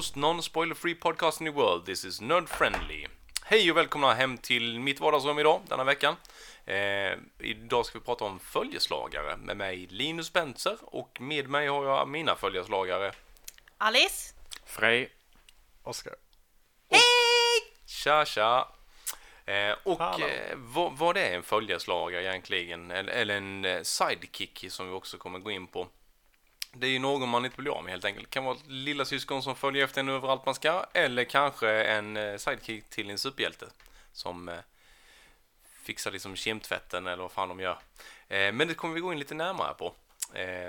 most non-spoiler-free podcast in the world. This is Nerd Friendly. Hej och välkomna hem till mitt vardagsrum idag, denna veckan. Eh, idag ska vi prata om följeslagare med mig Linus Benser och med mig har jag mina följeslagare. Alice? Frej. Oskar. Hej! Tja tja! Eh, och eh, vad, vad är en följeslagare egentligen? Eller, eller en eh, sidekick som vi också kommer gå in på. Det är ju någon man inte blir av med helt enkelt. Det kan vara ett lilla syskon som följer efter en överallt man ska. Eller kanske en eh, sidekick till en superhjälte. Som eh, fixar liksom kemtvätten eller vad fan de gör. Eh, men det kommer vi gå in lite närmare på.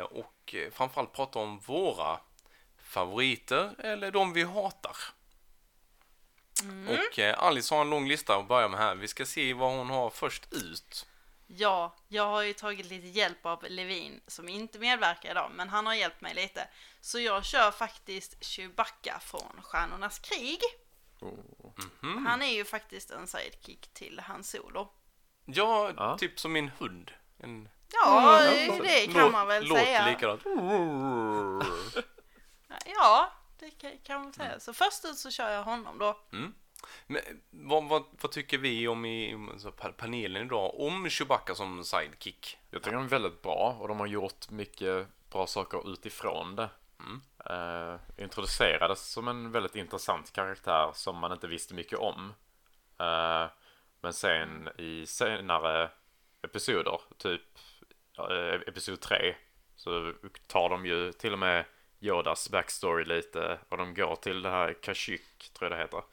Och framförallt prata om våra favoriter eller de vi hatar. Och eh, Alice har en lång lista att börja med här. Vi ska se vad hon har först ut. Ja, jag har ju tagit lite hjälp av Levin som inte medverkar idag, men han har hjälpt mig lite. Så jag kör faktiskt Chewbacca från Stjärnornas krig. Mhm. Han är ju faktiskt en sidekick till Han Solo. Ja, Ja. typ som min hund. En Ja, Mm, det kan låt- man väl låter säga. likadant. Ja, det kan- kan man säga. Så först ut så kör jag honom då. Men, vad, vad, vad tycker vi om i om så pa- panelen idag om Chewbacca som sidekick? Jag tycker den är väldigt bra och de har gjort mycket bra saker utifrån det. Mm. Eh, introducerades som en väldigt intressant karaktär som man inte visste mycket om. Eh, men sen i senare episoder, typ uh, episod 3, så tar de ju till och med Yodas backstory lite och de går till det här Kashyyyk, tror jag det heter,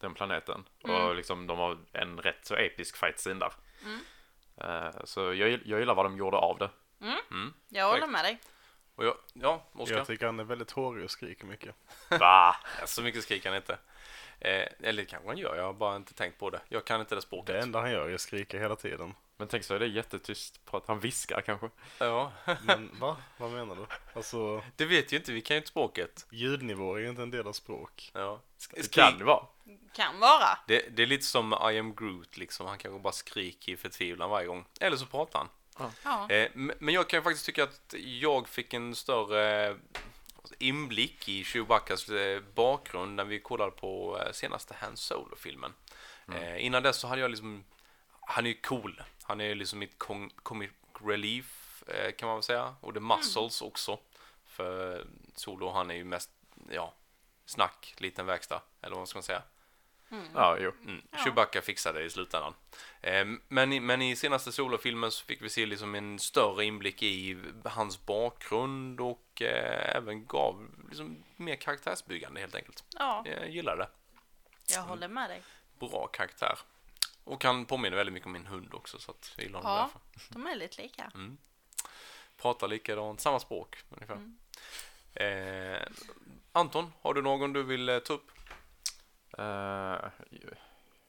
den planeten. Och liksom de har en rätt så episk fight scene där. Eh, så jag, jag gillar vad de gjorde av det. Jag håller med dig. Och jag, ja, Oskar? Jag tycker han är väldigt hårig och skriker mycket. Va? Ja, så mycket skriker han inte. Eh, eller det kanske han gör, jag har bara inte tänkt på det. Jag kan inte det språket. Det enda han gör är att skrika hela tiden. Men tänk så är det jättetyst prat. Han viskar kanske. Ja, Men va? Vad menar du? Alltså, det vet ju inte, vi kan ju inte språket. ljudnivåer är inte en del av språk. Ja. Sk- Det kan det vara. Kan vara. Det, det är lite som I am Groot liksom. Han kanske bara skriker i förtvivlan varje gång. Eller så pratar han. Ja. Eh, men jag kan faktiskt tycka att jag fick en större eh, inblick i Chewbaccas eh, bakgrund när vi kollade på eh, senaste Han Solo-filmen. Eh, innan dess så hade jag liksom, han är ju cool. Han är liksom mitt com- comic relief eh, kan man väl säga. Och the muscles också. För Solo han är ju mest, ja, snack, liten verkstad. Eller vad ska man säga. Ja, jo. Mm. Ja. Chewbacca fixade det i slutändan. Eh, men, i, men i senaste solofilmen så fick vi se liksom en större inblick i hans bakgrund och eh, även gav liksom mer karaktärsbyggande helt enkelt. ja, Jag gillar det. jag håller med dig. Bra karaktär. Och han påminner väldigt mycket om min hund också så att jag gillar honom Ja, därför. de är lite lika. Pratar likadant, samma språk ungefär. Mm. Eh, Anton, har du någon du vill eh, ta upp? Eh,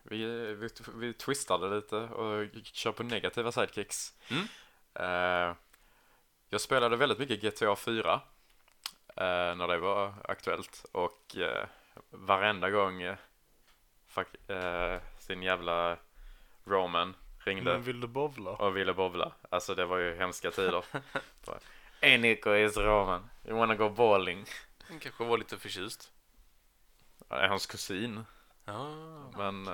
vi, vi, vi twistade lite och kör på negativa sidekicks. Mm. Eh, jag spelade väldigt mycket GTA 4 eh, när det var aktuellt och uh, varenda gång uh, fuck, sin jävla Roman ringde Men vill du bovla? och ville bowla. Alltså det var ju hemska tider. Nico, it's Roman. You wanna go bowling? Han kanske var lite förtjust. Är hans kusin. Ja. Men eh,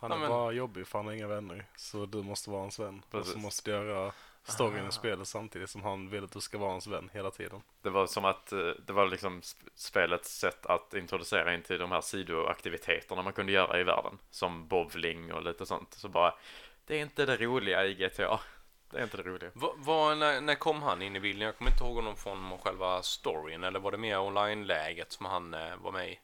Han Ja, är men- bara jobbig för han har inga vänner. Så du måste vara hans vän. Och Precis. så måste du göra storyn i spelet samtidigt som han vill att du ska vara hans vän hela tiden. det var som att eh, det var liksom sp- spelets sätt att introducera in till de här sidoaktiviteterna man kunde göra i världen. Som bowling och lite sånt. Så bara, det är inte det roliga i GTA. Det är inte det roliga. Va, va, när, när kom han in i bilden? Jag kommer inte ihåg honom från själva storyn eller var det mer online-läget som han eh, var med i?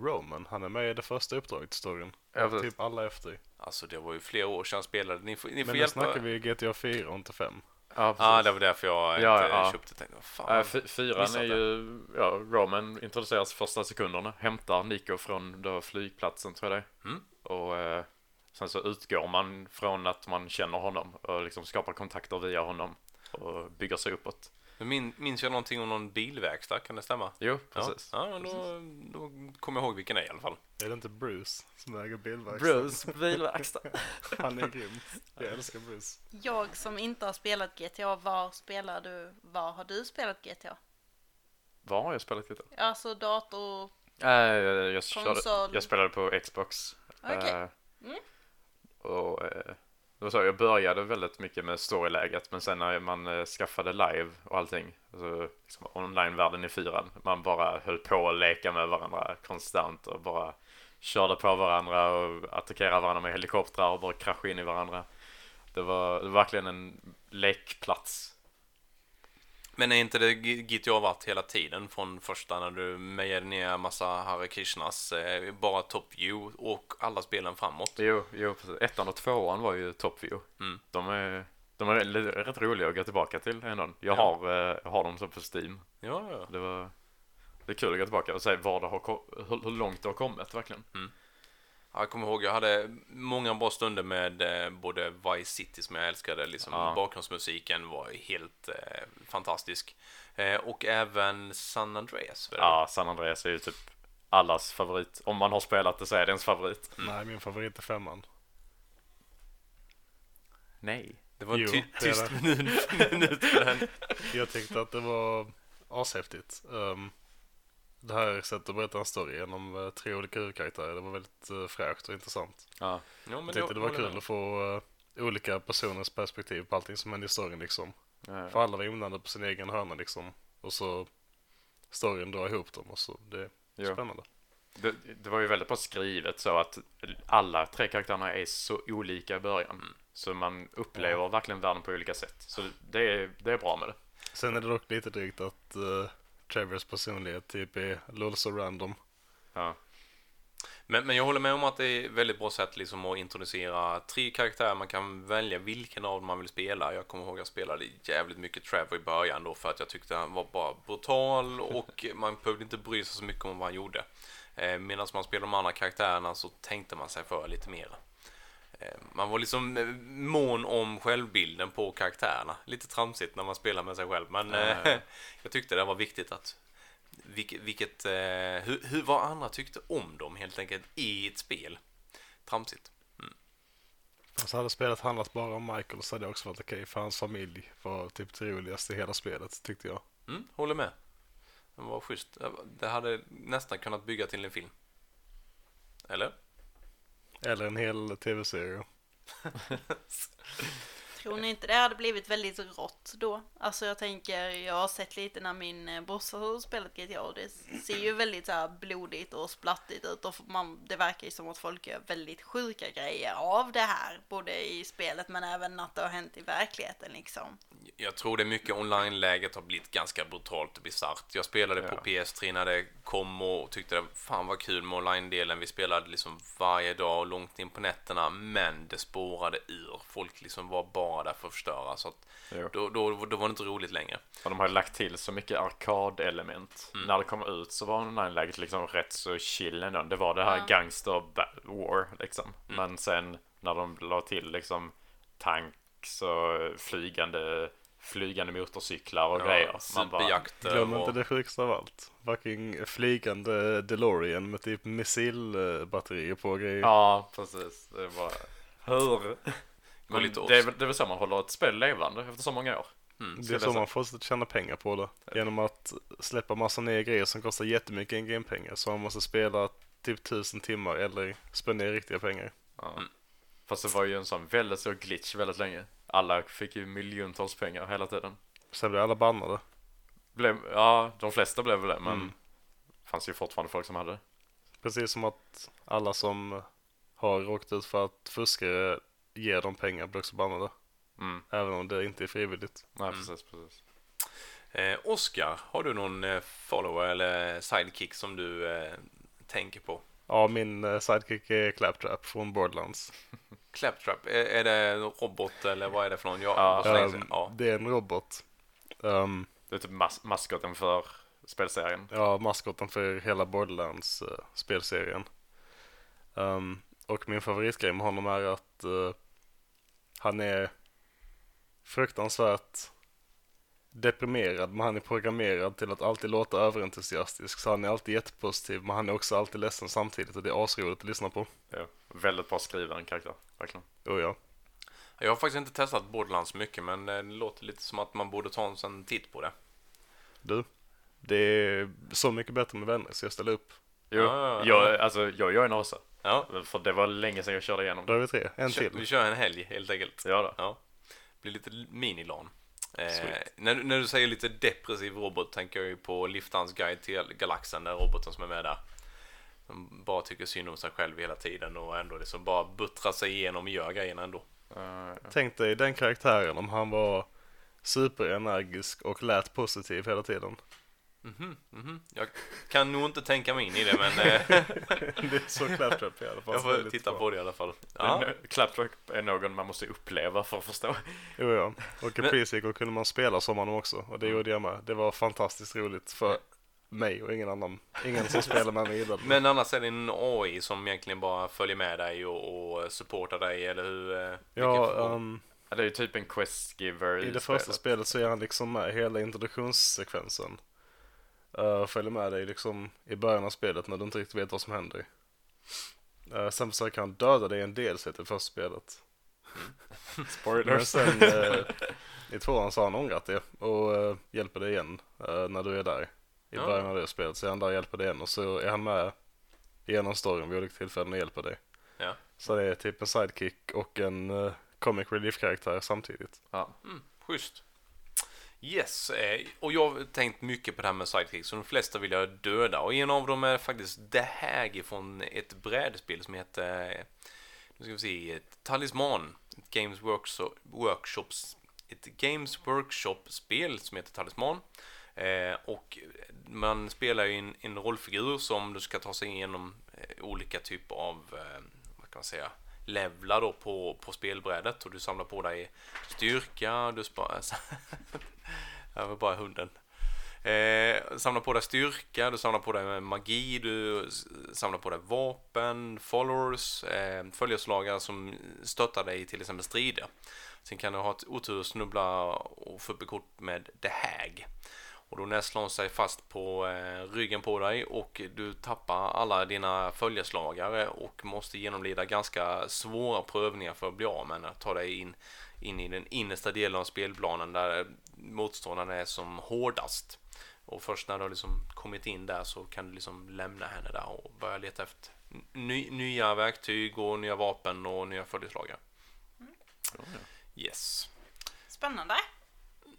Roman, han är med i det första uppdraget i storyn. Ja, typ alla efter. Alltså det var ju flera år sedan jag spelade. Ni får, ni får Men nu hjälpa. snackar vi GTA 4 och inte 5. Ja, Ja, precis. det var därför jag Ja, inte ja. köpte. Tänkte, fan. Äh, fy- fyran är ju, ja, Roman introduceras första sekunderna, hämtar Nico från då flygplatsen tror jag det. Mm. Och eh, sen så utgår man från att man känner honom och liksom skapar kontakter via honom och bygger sig uppåt. Men Min, minns jag någonting om någon bilverkstad? Kan det stämma? Jo, precis. Ja, ja då, då kommer jag ihåg vilken det är i alla fall. Är det inte Bruce som äger bilverkstaden? Bruce, bilverkstad. Han är grym. Jag älskar Bruce. Jag som inte har spelat GTA, var spelar du? Var har du spelat GTA? Var har jag spelat lite? Alltså dator, Eh, jag, körde, Konsol. jag spelade på Xbox. Okej. Eh, Mm. Och eh, det var så, jag började väldigt mycket med storyläget men sen när man eh, skaffade live och allting, alltså liksom online-världen i fyran, man bara höll på att leka med varandra konstant och bara körde på varandra och attackerade varandra med helikoptrar och bara kraschade in i varandra. Det var, det var verkligen en lekplats. Men är inte det GTA varit hela tiden från första när du mejade ner massa Hare Krishnas, eh, bara top view och alla spelen framåt? Jo, jo precis. Ettan och tvåan var ju top view. Mm. De är, de är rätt- roliga att gå tillbaka till ändå. Jag, Ja. har, eh, jag har dem så på Steam. Ja, ja. Det var det är kul att gå tillbaka och se var det har, hur, långt det har kommit verkligen. Ja, Jag kommer ihåg, jag hade många bra stunder med eh, både Vice City som jag älskade, liksom Ja. bakgrundsmusiken var helt eh, fantastisk. Eh, och även San Andreas. Ja, San Andreas är ju typ allas favorit. Om man har spelat det så är det ens favorit. Nej, min favorit är femman. Nej. Det var en Jo, ty- tyst minut, minut för den. Jag tyckte att det var ashäftigt. Um, det här sättet att berätta en story genom uh, tre olika huvudkaraktärer. Det var väldigt uh, fräscht och intressant. Ja, Ja, men Jag tyckte det var kul med. att få uh, olika personers perspektiv på allting som hände i storyn liksom. ja, För alla var inblandade på sin egen hörna liksom. Och så storyn drar ihop dem och så. Det är Jo. spännande. Det, det var ju väldigt bra skrivet så att alla tre karaktärerna är så olika i början. Så man upplever verkligen världen på olika sätt. Så det är, det är bra med det. Sen är det dock lite drygt att uh, Trevors personlighet typ är lull så random. Ja, Men, men jag håller med om att det är ett väldigt bra sätt liksom att introducera tre karaktärer. Man kan välja vilken av dem man vill spela. Jag kommer ihåg att jag spelade jävligt mycket Trevor i början då för att jag tyckte han var bara brutal och man behövde inte bry sig så mycket om vad han gjorde. Eh, Medan man spelade de andra karaktärerna så tänkte man sig för lite mer. Eh, Man var liksom eh, mån om självbilden på karaktärerna. Lite tramsigt när man spelar med sig själv men ja. jag tyckte det var viktigt att vilket, vilket hur, hur vad andra tyckte om dem helt enkelt i ett spel. Tramsigt. Alltså hade spelet handlat bara om Michael så hade det också varit okej för hans familj var typ det roligaste i hela spelet tyckte jag. Mm, håller med. Det var schysst. Det hade nästan kunnat bygga till en film. Eller? Eller en hel tv-serie. Tror ni inte det hade blivit väldigt rått då? Alltså jag tänker, jag har sett lite när min eh, brorsa har spelat GTA och det ser ju väldigt så här blodigt och splattigt ut och man, det verkar ju som att folk gör väldigt sjuka grejer av det här, både i spelet men även att det har hänt i verkligheten liksom. Jag tror det är mycket online-läget har blivit ganska brutalt och bisarrt. Jag spelade på Ja. PS3 när det kom och tyckte det fan var kul med online-delen. Vi spelade liksom varje dag och långt in på nätterna, men det spårade ur. Folk liksom var bara där för att förstöra, så att då, då, då var det inte roligt längre. Och de har lagt till så mycket arkadelement. När det kom ut så var online-läget liksom rätt så chill ändå. Det var det här Ja. gangster war liksom. Men sen när de la till liksom tanks och flygande, flygande motorcyklar och grejer. Man bara, Glöm och... inte det sjukaste av allt. Fucking flygande DeLorean med typ missilbatterier på grejer. ja, precis. Det var... Hur? Men lite det är, väl- det är väl så man håller ett spel levande efter så många år. Mm. det är så så? man får tjäna pengar på det. Genom att släppa massa nya grejer som kostar jättemycket in-game-pengar. Så man måste spela typ tusen timmar eller spendera riktiga pengar. Ja. Mm. Fast det var ju en sån väldigt stor glitch väldigt länge. Alla fick ju miljontals pengar hela tiden. Sen blir alla bannade. Blev, ja, de flesta blev väl det, men Mm. fanns ju fortfarande folk som hade det. Precis som att alla som har råkat ut för att fuska ger dem pengar blir också bannade. Mm. Även om det inte är frivilligt. Nej, Mm. precis, precis. Eh, Oscar, har du någon eh, follower eller sidekick som du eh, tänker på? Ja, min eh, sidekick är Claptrap från Borderlands. Claptrap, är, är det en robot eller vad är det för någon? Ja, Ja. Ehm, ja. Det är en robot. Um, Det är typ mas- maskoten för spelserien. ja, maskoten för hela Borderlands eh, spelserien. Och min favoritgrej med honom är att eh, han är fruktansvärt deprimerad, men han är programmerad till att alltid låta överentusiastisk. Så han är alltid jättepositiv, men han är också alltid ledsen samtidigt och det är asroligt att lyssna på. Ja. Väldigt bra skriven karaktär, verkligen. Oh, ja. Jag har faktiskt inte testat Borderlands mycket men eh, det låter lite som att man borde ta en sån titt på det. Du, det är så mycket bättre med vänner så jag ställer upp. Jo, Ja, ja, jag, alltså jag gör en också. Ja, För det var länge sedan jag körde igenom Då det. har vi tre. En kör, vi till. kör en helg helt enkelt. Ja då. Ja. Blir lite minilan. Eh, när, när du säger lite depressiv robot tänker jag ju på Liftans guide till galaxen, den roboten som är med där. Som bara tycker synd om sig själv hela tiden och ändå liksom bara buttrar sig igenom och gör grejerna ändå. Tänk dig den karaktären om han var superenergisk och lät positiv hela tiden. Mhm, mhm. Jag kan nog inte tänka mig in i det men eh, det är så Claptrap i alla fall. jag får titta bra. på det i alla fall. Ja. eh, Claptrap är någon man måste uppleva för att förstå. Jo, ja. Och i Men- Pre-Sequel kunde man spela som honom också. Och det Mm. gjorde jag med. Det var fantastiskt roligt för mig och ingen annan. Ingen som spelar med mig gillade det. Men annars är det en AI som egentligen bara följer med dig och, och supportar dig eller hur? eh, Ja, um, Ja, det är ju typ en quest giver i i, det första spelet så är han liksom med hela introduktionssekvensen. Uh, följer med dig liksom i början av spelet när du inte riktigt vet vad som händer. Uh, sen försöker han döda dig en del till första spelet. Men Spoilers. sen uh, i tvåan så har han ångrat det och uh, hjälper dig igen när du är där. I Ja. början av det spelet så är han där och hjälper dig igen och så är han med genom storyn vid olika tillfällen och hjälper dig. Ja. Så det är typ en sidekick och en comic relief-karaktär samtidigt. Ja. Mm, schysst. Yes, eh, och jag har tänkt mycket på det här med sidekicks, så de flesta vill jag döda. Och en av dem är faktiskt The Hag från ett brädspel som heter, eh, nu ska vi se, Talisman. Ett Games Workshop, Workshops, ett Games Workshop-spel som heter Talisman. Eh, och man spelar ju en, en rollfigur som du ska ta sig igenom olika typer av, vad kan man säga, levlar då på, på spelbrädet och du samlar på dig styrka, du sparar... det var bara hunden. Eh, samlar på dig styrka, du samlar på dig magi, du samlar på dig vapen, followers, eh, följeslagare som stöttar dig i till exempel strider. Sen kan du ha ett otur, snubbla och få upp kort med The Hag. Och då nästlar hon sig fast på eh, ryggen på dig och du tappar alla dina följeslagare och måste genomlida ganska svåra prövningar för att bli av med henne. Ta dig in, in i den innersta delen av spelplanen där motståndaren är som hårdast. Och först när du har liksom kommit in där så kan du liksom lämna henne där och börja leta efter ny, nya verktyg och nya vapen och nya följeslagare. Yes. Spännande.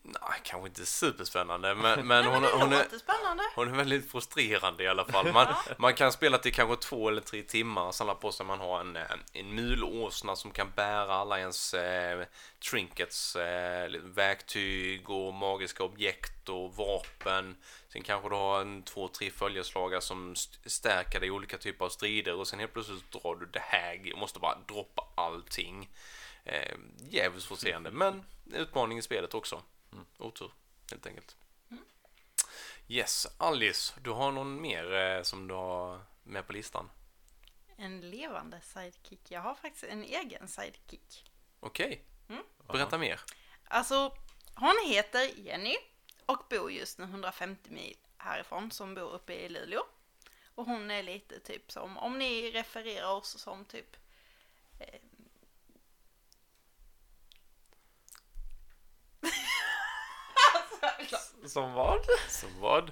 Nej, kanske inte superspännande, men, men Nej, hon, men det hon, är, spännande. hon är väldigt frustrerande i alla fall. Man, man kan spela till kanske två eller tre timmar, samla på sig man har en, en mulåsna som kan bära alla ens eh, trinkets, eh, verktyg och magiska objekt och vapen. Sen kanske du har en två, tre följeslagare som st- stärker dig i olika typer av strider och sen helt plötsligt drar du det här och måste bara droppa allting. Eh, jävligt frustrerande, men utmaning i spelet också. Otur, helt enkelt. Yes, Alice, du har någon mer eh, som du har med på listan? En levande sidekick. Jag har faktiskt en egen sidekick. Okej, Mm. berätta mer. Alltså, hon heter Jenny och bor just nu 150 mil härifrån som bor uppe i Luleå. Och hon är lite typ som, om ni refererar oss som typ eh, Som vad? Så vad?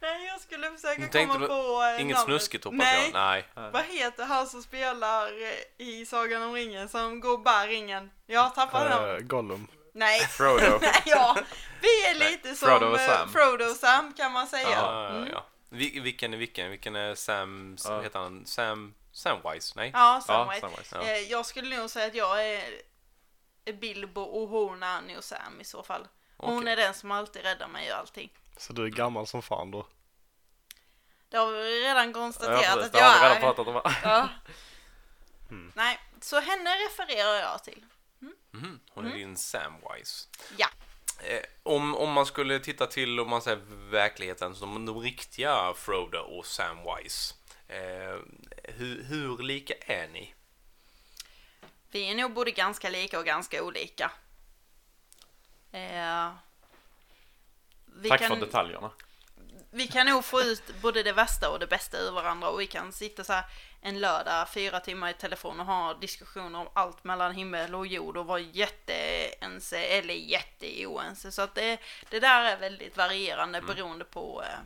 Nej, jag skulle försöka komma du- på eh, Inget namnet. snuskigt hoppas Nej. jag? Nej. Vad heter han som spelar eh, i Sagan om ringen som går bär ringen? Jag tappat namnet. Uh, Gollum. Nej. Frodo. Nej, ja. Vi är lite som Frodo och eh, Sam. Frodo och Sam kan man säga. Ja, ja, Mm. ja. Vi- Vilken är vilken? Vilken är Sam, Ja. heter han? Sam, Samwise? Nej? Ja, Ja, Samwise. Samwise. Ja. Eh, Jag skulle nog säga att jag är Bilbo och hon är Sam i så fall. Hon Okej. är den som alltid räddar mig och allting. Så du är gammal som fan då? Det har vi redan Ja, konstaterat precis, att det har jag vi redan är. pratat om. Ja. Mm. Nej, så henne refererar jag till. Mhm, Hon är din Samwise. Ja. Eh, om, om man skulle titta till om man säger verkligheten som de riktiga Frodo och Samwise. Eh, hur, hur lika är ni? Vi är nog både ganska lika och ganska olika. Eh, vi, Tack kan, för detaljerna. vi kan nog få ut både det värsta och det bästa ur varandra och vi kan sitta så här en lördag fyra timmar i telefon och ha diskussioner om allt mellan himmel och jord och vara jätteense eller jätteoense. Så att det, det där är väldigt varierande beroende på eh,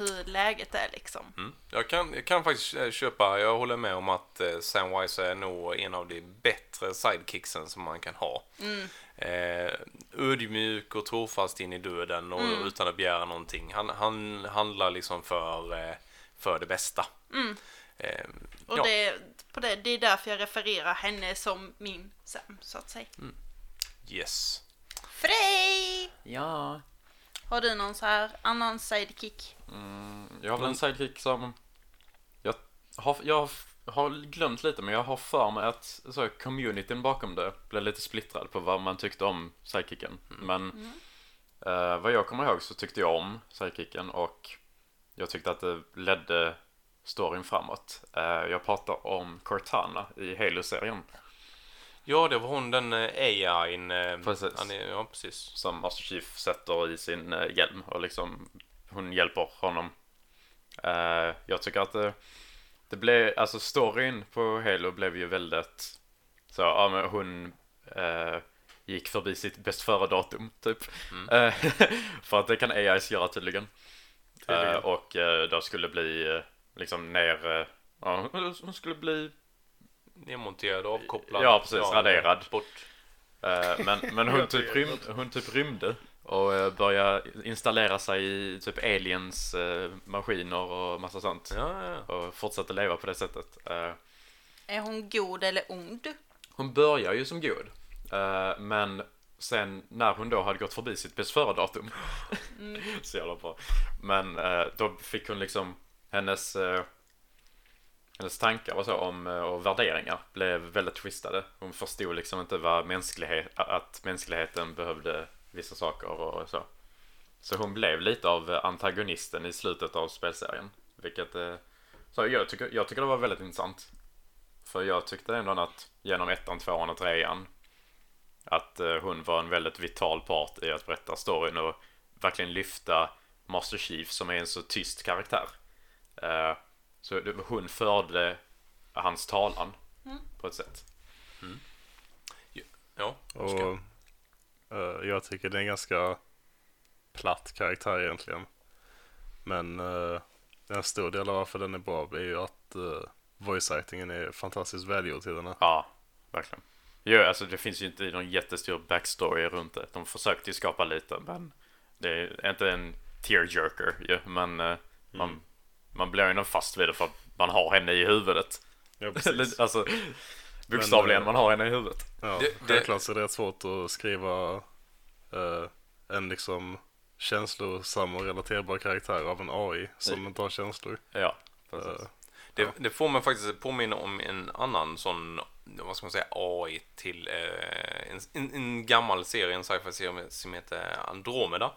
hur läget är liksom. Mm. Jag, kan, jag kan faktiskt eh, köpa, jag håller med om att eh, Samwise är nog en av de bättre sidekicksen som man kan ha. Mm. Eh, ödmjuk och trofast in i döden och Mm. utan att begära någonting. Han, han handlar liksom för, eh, för det bästa. Mm. Eh, Och ja. det, på det, det är därför jag refererar henne som min Sam, så att säga. Yes. Frej! Ja. Har du någon så här annan sidekick? Mm, jag har väl en sidekick som... Jag har, jag har glömt lite, men jag har för mig att så, communityn bakom det blev lite splittrad på vad man tyckte om sidekicken. Men eh, vad jag kommer ihåg så tyckte jag om sidekicken och jag tyckte att det ledde storyn framåt. Eh, jag pratar om Cortana i Halo-serien Ja, det var hon den eh, AI'n. Eh, Precis. han är- ja, precis. som Master Chief sätter i sin eh, hjälm och liksom hon hjälper honom. Jag tycker att det, det blev, alltså storyn på Halo blev ju väldigt så, ja men hon eh, gick förbi sitt bäst före-datum typ. Eh, för att det kan AIs göra tydligen. Tydligen. Och då skulle bli liksom ner, ja hon skulle bli Nedmonterad, avkopplad. Ja, precis, raderad. Bort. Eh, men, men hon, typ rym, hon typ rymde och eh, började installera sig i typ aliens eh, maskiner och massa sånt. Ja, ja, ja. Och fortsatte leva på det sättet. Är hon god eller ond? hon börjar ju som god. men sen när hon då hade gått förbi sitt bäst före-datum. så jävla bra. Men då fick hon liksom hennes hennes tankar och så om eh, och värderingar blev väldigt twistade. Hon förstod liksom inte vad mänsklighet, att mänskligheten behövde vissa saker och så. Så hon blev lite av eh, antagonisten i slutet av spelserien. Vilket, eh, så jag tycker, jag tycker det var väldigt intressant. För jag tyckte ändå att genom ettan, tvåan och trean att hon var en väldigt vital part i att berätta storyn och verkligen lyfta Master Chief som är en så tyst karaktär. Eh, så hon förde hans talan på ett sätt. ja. Och Oskar. eh, jag tycker det är en ganska platt karaktär egentligen. Men uh, en stor del av varför den är bra är ju att uh, voice-actingen är fantastiskt välgjord till den här. Ja, verkligen. Jo, alltså det finns ju inte någon jättestor backstory runt det. De försökte ju skapa lite, men det är inte en tearjerker ju. Men eh, man, man blir ju nog fast vid det för att man har henne i huvudet. Ja, precis. alltså, bokstavligen, Men, man har henne i huvudet. Ja, Det- självklart så är det rätt svårt att skriva eh, en liksom känslosam och relaterbar karaktär av en AI som inte har känslor. Ja, Eh, precis. Det, det får mig faktiskt påminna om en annan sån, vad ska man säga, AI till eh, en, en, en gammal serie, en sci-fi-serie som heter Andromeda.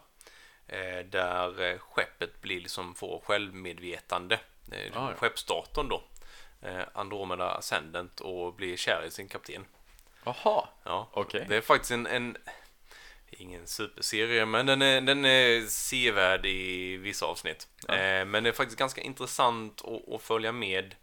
Eh, där eh, skeppet blir liksom får självmedvetande. Eh, Ah, ja. Skeppsdatorn då. Andromeda Ascendant och blir kär i sin kapten. Jaha, Ja, Okej. det är faktiskt en, en ingen superserie, men den är, den är sevärd i vissa avsnitt. Ja. Men det är faktiskt ganska intressant att, att följa med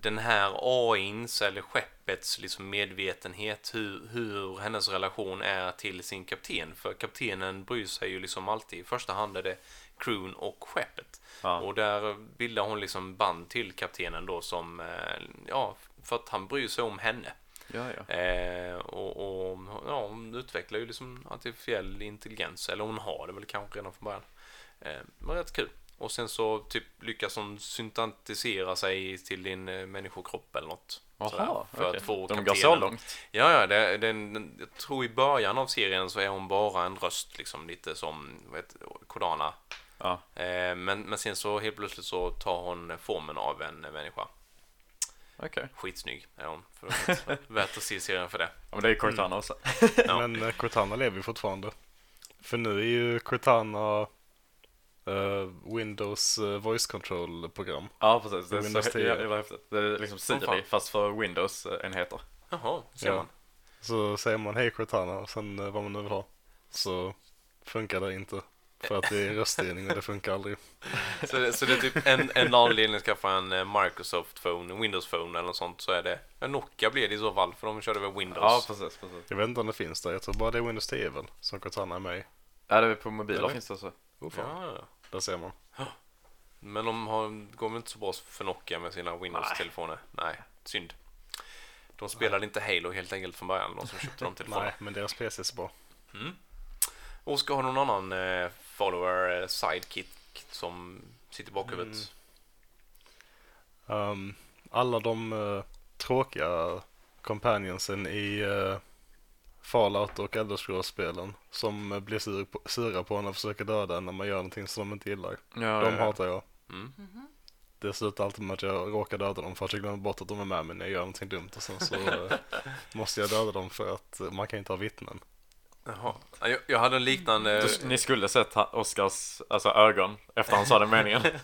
den här AIns eller skeppets liksom medvetenhet, hur, hur hennes relation är till sin kapten. För kaptenen bryr sig ju liksom alltid, i första hand är det crewn och skeppet. Ja. Och där bildar hon liksom band till kaptenen då som, eh, ja, för att han bryr sig om henne. ja, ja. Eh, och, och ja, hon utvecklar ju liksom artificiell intelligens, eller hon har det väl kanske redan från början. Eh, men rätt kul. Och sen så typ lyckas hon syntetisera sig till din eh, människokropp eller något. sådär, Jaha, för okej. att få De går så långt. Ja, ja, det, den, jag tror i början av serien så är hon bara en röst, liksom lite som vet, Kodana. Ja. Eh, men, men sen så helt plötsligt så tar hon formen av en människa. Okej. Skitsnygg är hon. Värt att se serien för det. Ja, men det är ju Cortana också. Ja. Men eh, Cortana lever ju fortfarande. För nu är ju Cortana eh, Windows eh, voice control-program. Ja, precis. Det är Windows så 10. jävla häftigt. Det är liksom. Siri, fast för Windows-enheter. Jaha, ser Ja. man. Så säger man hej Cortana och sen eh, vad man nu vill ha. Så funkar det inte. För att det är röststyrning och det funkar aldrig. Så det, så det är typ en, en anledning att skaffa en Microsoft Phone, en Windows Phone eller något sånt så är det, ja, Nokia blir det i så fall för de körde väl Windows. Ja, precis, precis. Jag vet inte om det finns där. Jag tror bara det är Windows 10 väl, som Cortana är med i. Ja, det är på mobiler finns det så. Oh, fan. ja, ja. Där ser man. Men de har, går väl inte så bra för Nokia med sina Windows-telefoner? Nej. synd. De spelade inte Halo helt enkelt från början, de som köpte de telefonerna. Nej, men deras PC är så bra. Oskar, har du någon annan eh, follower, eh, sidekick som sitter i bakhuvudet? Mm. Ehm, alla de eh, tråkiga companionsen i uh, Fallout och Elder Scrolls-spelen som blir sur på, sura på en och försöker döda en när man gör någonting som de inte gillar. Ja, de ja, hatar jag. Mm. Det slutar alltid med att jag råkar döda dem för att jag glömmer bort att de är med mig när jag gör någonting dumt och sen så eh, måste jag döda dem för att man kan inte ha vittnen. Jaha. Ja, Jag, jag hade en liknande... Du, ni skulle sett Oscars alltså, ögon efter han sa den meningen.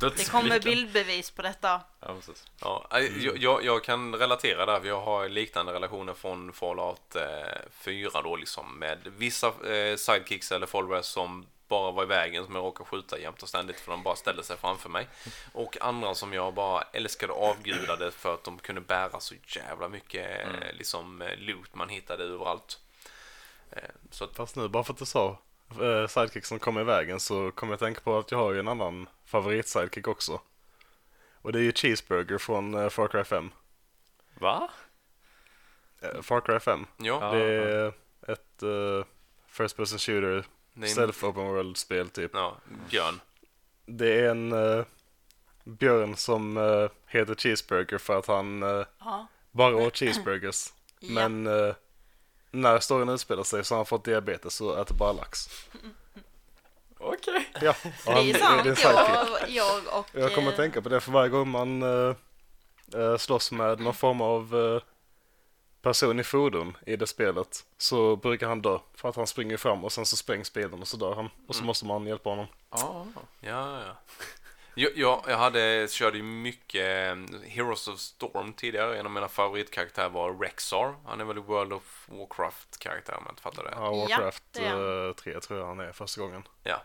Det kommer bildbevis på detta. Ja, precis. Ja, eh, jag, jag, jag kan relatera där, jag har liknande relationer från Fallout eh, 4 då liksom med vissa eh, sidekicks eller followers som bara var i vägen som jag råkade skjuta jämt och ständigt för de bara ställde sig framför mig. Och andra som jag bara älskade och avgudade för att de kunde bära så jävla mycket eh, liksom eh, loot man hittade överallt. Eh, så att, Fast nu bara för att du sa sidekick som kommer i vägen så kommer jag tänka på att jag har ju en annan favorit-sidekick också. Och det är ju Cheeseburger från Far Cry 5. Va? Far Cry 5. ja. Det är ett eh, First Person Shooter, det är en, Stealth Open World-spel typ. ja, björn. Det är en eh, björn som eh, heter Cheeseburger för att han Ja. bara åt cheeseburgers. Ja. Men när storyn utspelar sig så har han fått diabetes och äter bara lax. Okej. Ja, och Det är sant. Jag, jag och... Jag kommer att tänka på det för varje gång man uh, uh, slåss med någon form av person i fordon i det spelet så brukar han dö för att han springer fram och sen så sprängs bilen och så dör han och så måste man hjälpa honom. Ja. Ja, ja. Jag, jag, jag hade, körde ju mycket eh, Heroes of Storm tidigare. En av mina favoritkaraktärer var Rexar. Han är väl World of Warcraft-karaktär om jag inte fattar det. Ja, Warcraft det är han. eh, 3 tror jag han är första gången. Ja.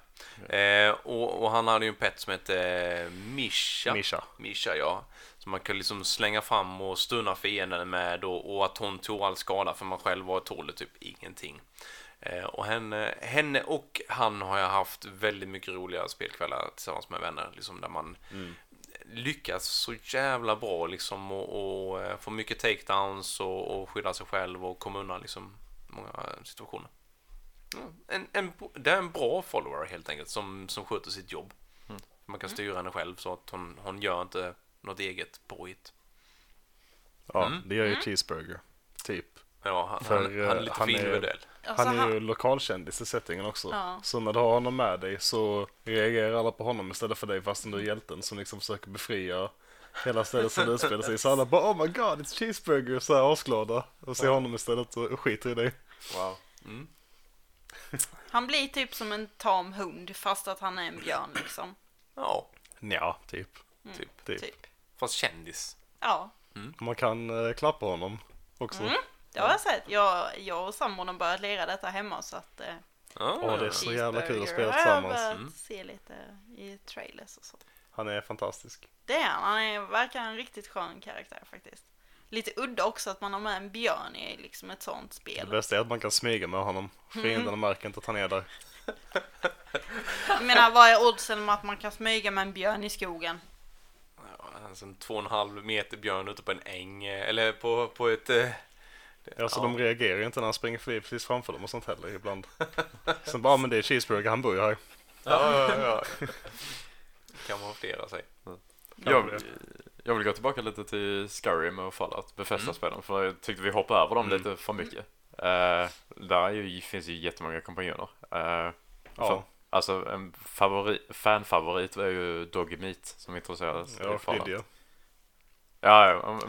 Eh, och, och han hade ju en pet som hette eh, Misha. Misha. Misha, ja. Som man kunde liksom slänga fram och stunna fienden med och, och att hon tog all skada för man själv var tålde typ ingenting. Eh, och henne, henne och han har jag haft väldigt mycket roliga spelkvällar tillsammans med vänner. Liksom där man lyckas så jävla bra liksom och, och eh, får mycket takedowns och, och skyddar sig själv och kommer undan liksom många situationer. Ja, En, en, det är en bra follower helt enkelt som, som sköter sitt jobb. Man kan styra henne själv så att hon, hon gör inte något eget påhitt. Ja, Mm. det gör ju Cheeseburger. Typ. Ja, han, För, han, han är eh, lite han för är- alltså, Han är han- ju lokalkändis i settingen också. Ja. Så när du har honom med dig så reagerar alla på honom istället för dig fastän du är hjälten som liksom försöker befria hela stället som det utspelar sig i. Så alla bara oh my god it's cheeseburger så här asglada. Och ser honom istället och skiter i dig. Wow. han blir typ som en tam hund fast att han är en björn liksom. Ja, Ja, typ. typ. typ. Typ. Fast kändis. Ja, Man kan eh, klappa honom också. Mm. det har jag sett. Jag, jag och sambon har börjat lira detta hemma så att eh, Ja, Åh, det är så jävla kul att spela har jag tillsammans. börjat Mm. se lite i trailers och så. Han är fantastisk. Det är han. Han är, verkar en riktigt skön karaktär faktiskt. Lite udda också att man har med en björn i liksom ett sånt Det spel. bästa är att man kan smyga med honom. Fienderna märker inte att han är där. Jag menar, vad är oddsen om att man kan smyga med en björn i skogen? Ja, alltså en två och en halv meter björn ute på en äng eh, eller på, på ett... eh, det- Alltså ja. de reagerar ju inte när han springer förbi precis framför dem och sånt heller ibland. Sen bara, "Ah, men det är cheeseburger, han bor ju här. Ja, ja, ja. kan man flera sig. Jag, jag vill gå tillbaka lite till Skyrim och Fallout, Bethesda-spelen, för jag tyckte vi hoppade över dem Mm. lite för mycket. Uh, där är ju, finns ju jättemånga kompanjoner. Uh, Ja, Alltså en favorit, fanfavorit är ju Doggy Meat som introducerades ja i Fallout. Ja, ja,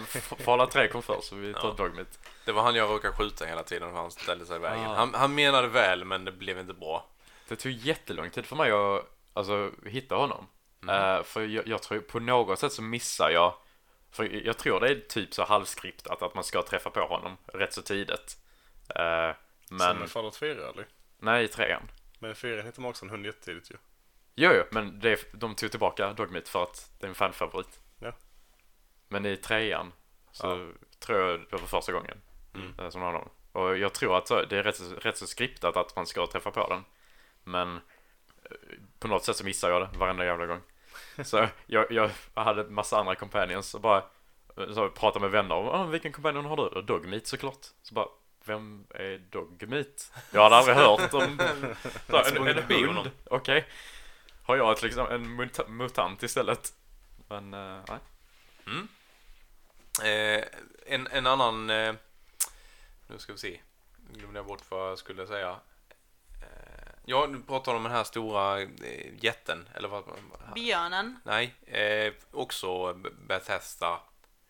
Fallout 3 kom först så vi tar Ja. Doggy Meat. Det var han jag råkade skjuta hela tiden för han ställde sig i vägen. Ah. Han, han menade väl men det blev inte bra. Det tog jättelång tid för mig att alltså, hitta honom. Eh, för jag, jag tror på något sätt så missar jag för jag tror det är typ så halvskriptat att man ska träffa på honom rätt så tidigt. Som men är Fallout 4 eller? nej, i trean. Men i 4 hittar man också en hund jättetidigt ju. Jo, jo, men det, de tog tillbaka Dogmeat för att det är en fanfavorit. Ja. Men i trean så tror jag det var första gången Mm. eh, som honom. Och jag tror att det är rätt, så- rätt så skriptat att man ska träffa på den. Men på något sätt så missar jag det varenda jävla gång. Så jag, jag hade massa andra companions och bara så pratade med vänner om ah, vilken companion har du? Dogmeat såklart. Så bara vem är Dogmeat? Jag hade aldrig hört om så, en, en hund. Okej. Har jag ett, liksom en muta- mutant istället? Men eh, nej. Eh, en, en annan... Eh, nu ska vi se. Nu glömde jag bort vad jag skulle säga. Eh, ja, du pratar om den här stora eh, jätten. Eller vad? Björnen. Nej, eh, också Bethesda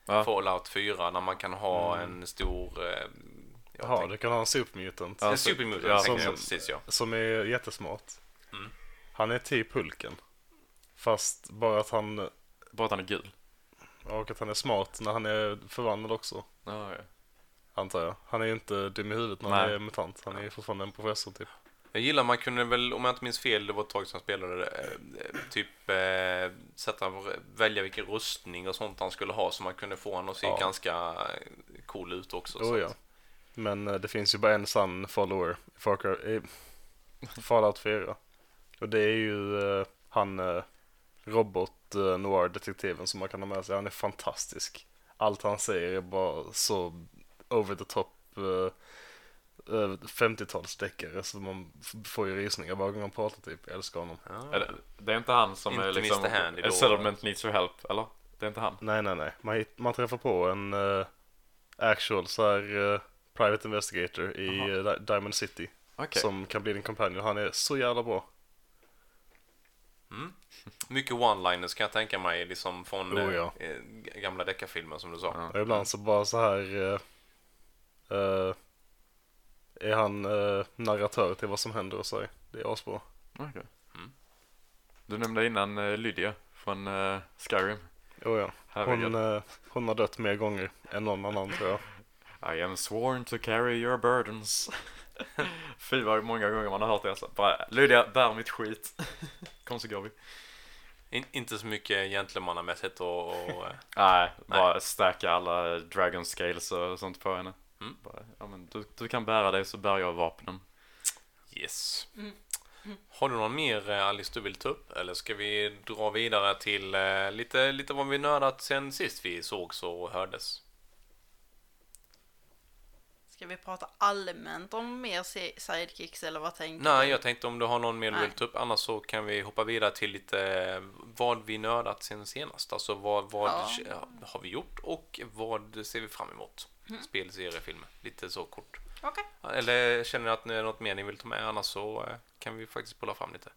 Ja. Fallout 4 när man kan ha en stor... Jaha, du kan ha en supermutant. En supermutant, ja, som- jag precis ja. Som är jättesmart. Mm. Han är typ Hulken. Fast bara att han, Bara att han är gul. och att han är smart när han är förvandlad också. Ja, ja. Antar jag. Han är ju inte dum i huvudet när Nej. han är mutant. Han är ju fortfarande en professor typ. Jag gillar man kunde väl, om jag inte minns fel, det var ett tag sedan jag spelade det, eh, typ eh, sätta, välja vilken rustning och sånt han skulle ha så man kunde få honom att se Ja. ganska cool ut också. så Oh, ja. att- Men eh, det finns ju bara en sann follower i Far Cry, i Fallout 4. Och det är ju eh, han eh, robot noir-detektiven som man kan ha med sig. Han är fantastisk. Allt han säger är bara så over the top eh, eh, 50-talsdeckare så man får ju rysningar varje gång han pratar typ. Jag älskar honom. Ja. Är det, det är inte han som är Inte liksom Mr. Handy A settlement needs your help, eller? Det är inte han? Nej, nej, nej. Man, man träffar på en eh, actual så här eh, private investigator i Di- Diamond City. Okej. Som kan bli din companion. Han är så jävla bra. Mm. Mycket one-liners kan jag tänka mig, liksom från Oh, ja. eh, gamla deckarfilmer som du sa. Ja. Och ibland så bara så här eh, eh, är han eh, narratör till vad som händer och så. Det är asbra. Okej. Mm. Du nämnde innan eh, Lydia från Skyrim. Oh, ja. Hon, hon har dött mer gånger än någon annan tror jag. I am sworn to carry your burdens. Fy vad många gånger man har hört det alltså. Bara, Lydia, bär mitt skit. Kom så går vi. In, inte så mycket gentlemannamässigt och, och eh, Nej, bara stacka alla dragon scales och sånt på henne. Mm. Bara, ja, men du, du kan bära det så bär jag vapnen. yes. Mm. Har du någon mer eh, Alice du vill ta upp? Eller ska vi dra vidare till eh, lite, lite vad vi nördat sen sist vi sågs och hördes? Ska vi prata allmänt om mer si- sidekicks eller vad tänker Nej, du? jag tänkte om du har någon mer du vill ta upp. Annars så kan vi hoppa vidare till lite eh, vad vi nördat sen senast. Alltså vad, vad Ja. har vi gjort och vad ser vi fram emot? Mm. Spel, serier, filmer. Lite så kort. Okej. Eller känner ni att det är något mer ni vill ta med? Annars så eh, kan vi faktiskt spola fram lite.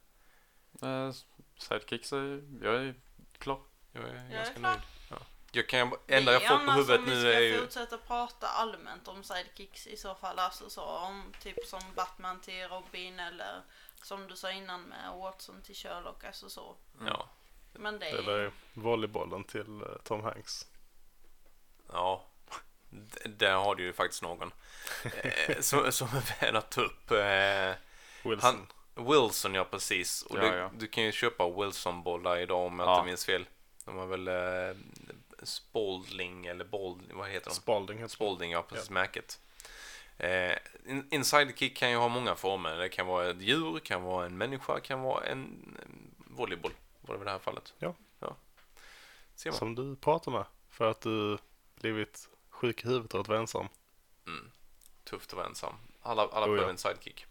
Eh, sidekicks, är, jag är klar. Jag är Jag är ganska klar. nöjd. Ja. Jag kan, enda jag får på huvudet vi nu ska är ju... fortsätta prata allmänt om sidekicks i så fall. Alltså så om typ som Batman till Robin eller som du sa innan med Watson till Sherlock. Alltså så. Ja, Men det är... Eller volleybollen till eh, Tom Hanks. ja. D- Där har du ju faktiskt någon. Eh, som, som är värd att ta upp. Eh, Wilson. Wilson, ja precis. Och Ja, du, ja. du kan ju köpa Wilson-bollar idag om jag Ja. inte minns fel. De har väl eh, Spalding eller Bold, vad heter de? Spalding heter Spalding, ja precis, märket. Eh, en- en sidekick kan ju ha många former. Det kan vara ett djur, kan vara en människa, kan vara en, en volleyboll. Var det i det här fallet. Ja. ja. Som du pratar med. För att du blivit sjuk i huvudet av att vara ensam. Mm. Tufft att vara ensam. Alla, alla Oh, ja. behöver en sidekick.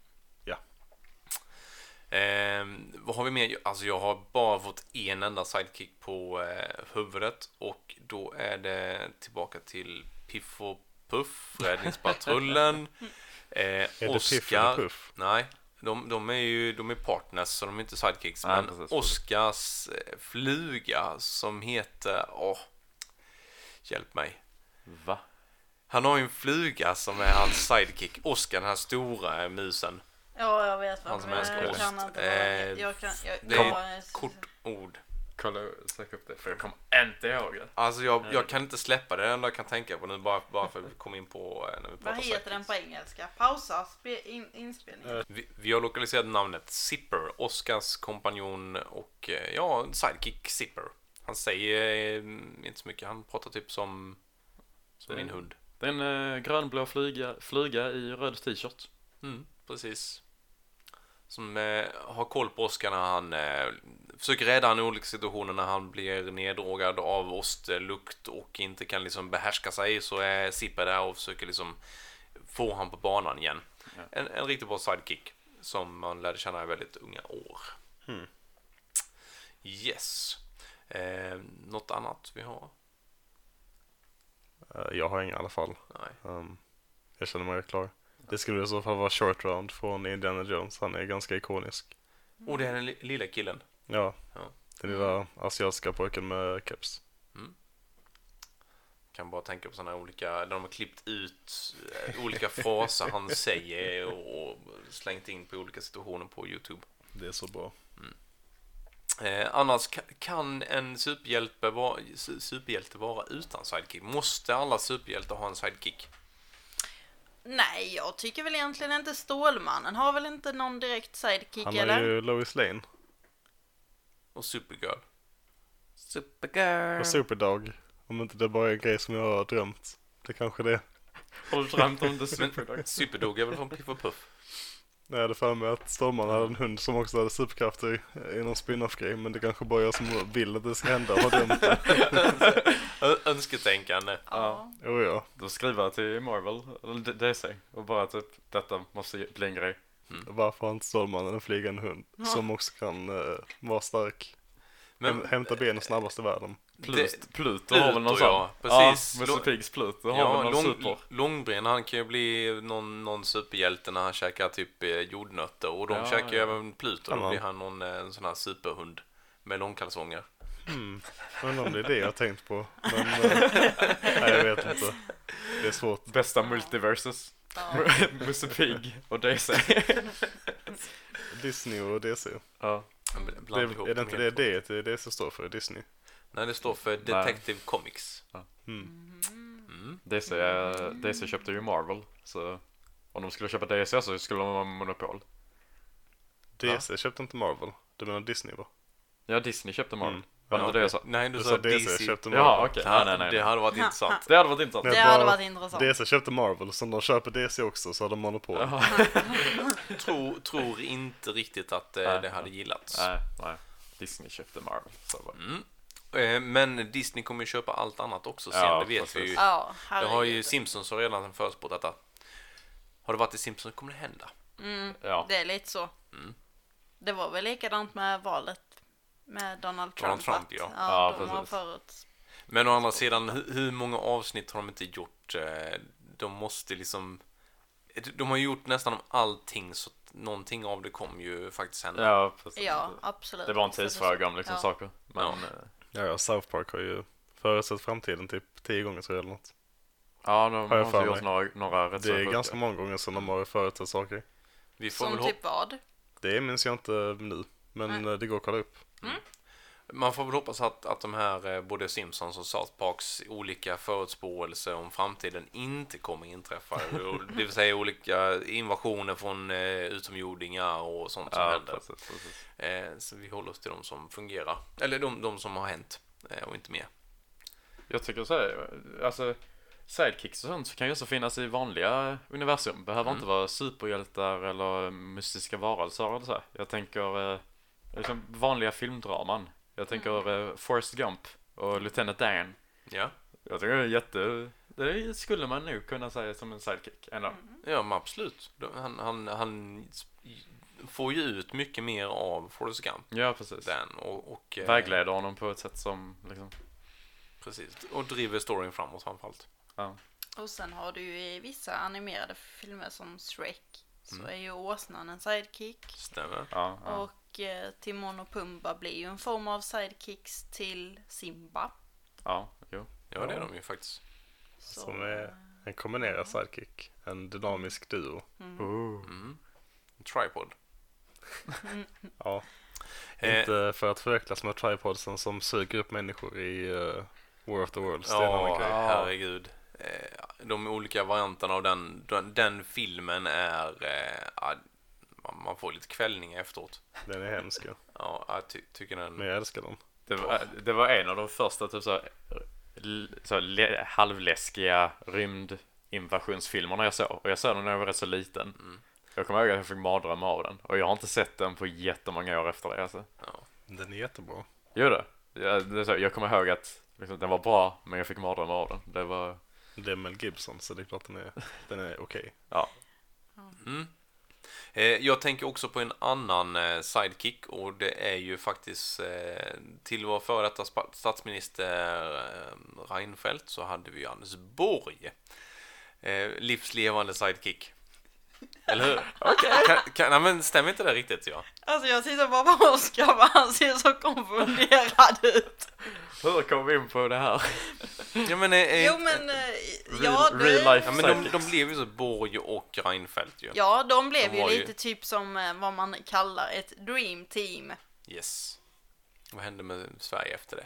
Ehm, vad har vi mer? Alltså jag har bara fått en enda sidekick på eh, huvudet och då är det tillbaka till Piff och Puff, Räddningspatrullen, eh, Är det Piff eller Oscar. Puff? Nej, de, de är ju de är partners så de är inte sidekicks. Nej, men precis. Oscars eh, fluga som heter, åh, hjälp mig. Va? Han har ju en fluga som är hans sidekick. Oscar, den här stora musen. Ja, jag vet Han vad som men älskar jag ost. kan inte. Eh, jag kan, jag, det är jag, Kort ord. Kolla, sök upp det. För jag kommer inte ihåg det. Alltså jag, jag kan inte släppa det, det enda jag kan tänka på nu bara, bara för att vi kom in på eh, när vi Vad heter den på engelska? Pausa spe, in, inspelningen. Eh, Vi, vi har lokaliserat namnet Zipper, Oscars kompanjon och eh, ja, sidekick Zipper. Han säger eh, inte så mycket, han pratar typ som, som Det- min hund. Det är en eh, grönblå flyga, flyga i röd t-shirt. Mm, precis. Som eh, har koll på Oscar när han eh, försöker rädda han i olika situationer när han blir neddrogad av ostlukt och inte kan liksom behärska sig så är Zipper där och försöker liksom få han på banan igen. En, en riktigt bra sidekick som man lärde känna i väldigt unga år. Mm. Yes. Eh, något annat vi har? Eh, Jag har inga i alla fall. Um, jag känner mig klar. Det skulle i så fall vara Short Round från Indiana Jones. Han är ganska ikonisk. Och det är den li- lilla killen. Ja, Ja. den lilla asiatiska pojken med keps. Kan bara tänka på sådana olika, där de har klippt ut eh, olika fraser han säger och, slängt in på olika situationer på Youtube. Det är så bra. Eh, annars ka- kan en superhjälte vara, su- superhjälte vara utan sidekick? Måste alla superhjältar ha en sidekick? Nej, jag tycker väl egentligen inte Stålmannen har väl inte någon direkt sidekick Han eller? har ju Lois Lane Och Supergirl? Supergirl! och Superdog. Om inte det bara är en grej som jag har drömt. Det kanske det är. Har du drömt om Men Superdog? Superdog är väl från Piff och Puff? Jag hade för mig att Stålman hade en hund som också hade superkrafter i någon spin-off-grej. Men det kanske bara jag som vill att det ska hända har drömt det. Önsketänkande. Ja. Jo, ja. Då skriver jag till Marvel, eller DC, och bara typ detta måste bli en grej. Varför har inte Stålmannen en flygande hund som också kan uh, vara stark? Häm, hämta ben snabbast i världen. Plut, Pluto har väl någon Pluto, sån? ja, precis. Ja, Musse Piggs Pluto har Ja, väl någon lång, super? Långben, han kan ju bli någon, någon superhjälte när han käkar typ eh, jordnötter och de Ja, käkar ju ja. även Pluto. Då blir han någon eh, en sån här superhund med långkalsonger. Mm. Undrar om det är det jag har tänkt på. Men eh, nej, jag vet inte. Det är svårt. Bästa multiverses. Ja. Musse Pigg och DC. Disney och DC. ja. Det, Bland är det inte det helt. det, det, är det som står för Disney? Nej, det står för Detective Comics. Mm. Mm. DC, eh, DC köpte ju Marvel, så om de skulle köpa DC så skulle de ha monopol. DC köpte inte Marvel. Du menar Disney va? Ja, Disney köpte Marvel. Mm. Var det inte det jag sa? Nej, du, Du sa sa DC. DC köpte Marvel. Ja, Nej, nej, nej. Det hade varit intressant. Det hade varit intressant. Det hade bara- varit intressant. DC köpte Marvel, så de köper DC också så har de monopol. Tror, tror inte riktigt att eh, Nej. det hade gillats. Nej, nej. Disney köpte Marvel. Så var det. Mm. Eh, Men Disney kommer ju köpa allt annat också sen, Ja, det vet precis. vi ju. Ja, Det har ju. Simpsons har redan förutspått detta. Har det varit i Simpsons kommer det hända. Mm, Ja. det är lite så. Mm. Det var väl likadant med valet med Donald Trump. Donald Trump, att- ja. Ja, de har precis. förut. Men å andra sidan, hur, många avsnitt har de inte gjort? Eh, De måste liksom... De har ju gjort nästan om allting så någonting av det kommer ju faktiskt hända. Ja, precis. Ja, absolut. Det bara en tidsfråga om liksom Ja. saker. Men, Ja. Ja, ja, South Park har ju förutsett framtiden typ tio gånger tror jag eller något. ja, de Har jag har gjort några, några rätt Det är sjuka. ganska många gånger som de har förutsett saker. Vi får Som väl typ vad? Det minns jag inte nu, men eh, det går att kolla upp. Man får väl hoppas att, att de här, eh, både Simpsons och South Parks olika förutspåelser om framtiden inte kommer inträffa. det vill säga olika invasioner från eh, utomjordingar och sånt som Ja, händer. precis, precis. Eh, så vi håller oss till de som fungerar. Eller de, de som har hänt eh, och inte mer. Jag tycker så här, alltså sidekicks och sånt kan ju också finnas i vanliga universum. Behöver Mm. inte vara superhjältar eller mystiska varelser eller så. här. Jag tänker liksom vanliga filmdraman. Jag tänker eh, Forrest Gump och Lieutenant Dan. Ja, Jag tycker det är jätte... Det skulle man nog kunna säga som en sidekick ändå. ja men absolut. Han, han, han får ju ut mycket mer av Forrest Gump Ja, precis. den och, och eh, Vägleder honom på ett sätt som liksom... Precis, och driver storyn framåt framförallt. Ja. Och sen har du ju i vissa animerade filmer som Shrek så Mm. är ju åsnan en sidekick. Stämmer. Ja, ja. Och eh, Timon och Pumba blir ju en form av sidekicks till Simba. ja jo. Ja, det är Ja. de ju faktiskt. Så, Som är en kombinerad sidekick. En dynamisk duo. Mm. Tripod. Ja, Eh, inte för att förväxlas med tripodsen som suger upp människor i uh, War of the Worlds. Det är en annan Ja, grej. herregud. Eh, De olika varianterna av den, den, den filmen är... eh, ja, man- får lite kvällningar efteråt. Den är hemsk ja. Ja, jag ty tycker den... Men jag älskar den. Det var, det var en av de första typ så, så halvläskiga rymdinvasionsfilmerna jag såg. Och jag såg den när jag var rätt så liten. Jag kommer ihåg att jag fick mardrömmar av den. Och jag har inte sett den på jättemånga år efter det alltså. Den är jättebra. Gör det? Jag, det är så, jag kommer ihåg att liksom, den var bra, men jag fick mardrömmar av den. Det var, Det är Mel Gibson så det är klart den är, den är okej. ja. Mm. Eh, jag tänker också på en annan eh, sidekick och det är ju faktiskt eh, till vår före detta statsminister Reinfeldt så hade vi ju Anders Borg. Livslevande sidekick. Eller hur? Kan, kan, nej, men stämmer inte det riktigt? Ja. Alltså jag tittar bara på Oskar för han ser så konfunderad ut. Hur kom vi in på det här? Ja, men, eh, eh, Jo men, eh, ja, Real- real life. ja, men de, de blev ju så Borg och Reinfeldt ju. ja, de blev De ju var ju- lite typ som eh, vad man kallar ett dream team. Yes. Vad hände med Sverige efter det?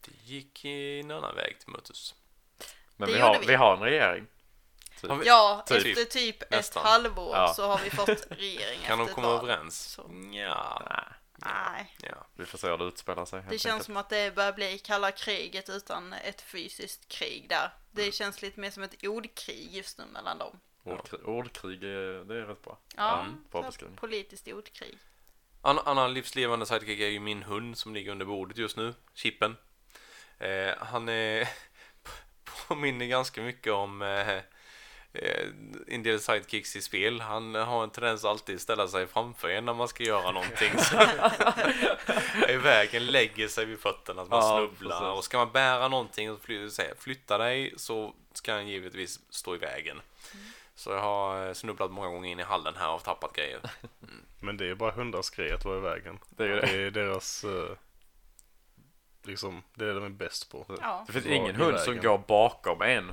Det gick i en annan väg till mötes. Men vi har, vi. vi har en regering. Typ. Ja, Typ. efter typ ett Nästan. halvår Ja. så har vi fått regering Kan de komma ett överens? Så. Ja. Nej, ja. vi får se hur det utspelar sig. det känns enkelt. som att det börjar bli kalla kriget utan ett fysiskt krig där. Det Mm. känns lite mer som ett ordkrig just nu mellan dem. Ordkrig, ordkrig är, det är rätt bra. Ja, Mm, bra så beskrivning. politiskt ordkrig. An annan livslevande sidekick är ju min hund som ligger under bordet just nu, Chippen. Eh, han är påminner ganska mycket om eh, en del sidekicks i spel. Han har en tendens att alltid ställa sig framför en när man ska göra någonting. Så I vägen lägger sig vid fötterna så man Ja, snubblar. precis. Och ska man bära någonting och flytta dig så ska han givetvis stå i vägen. Så jag har eh, snubblat många gånger in i hallen här och tappat grejer. Men det är bara hundars grej att vara i vägen. Det är det. Det är deras, eh, liksom, det är de är bäst på. Ja. Det finns ingen hund som går bakom en.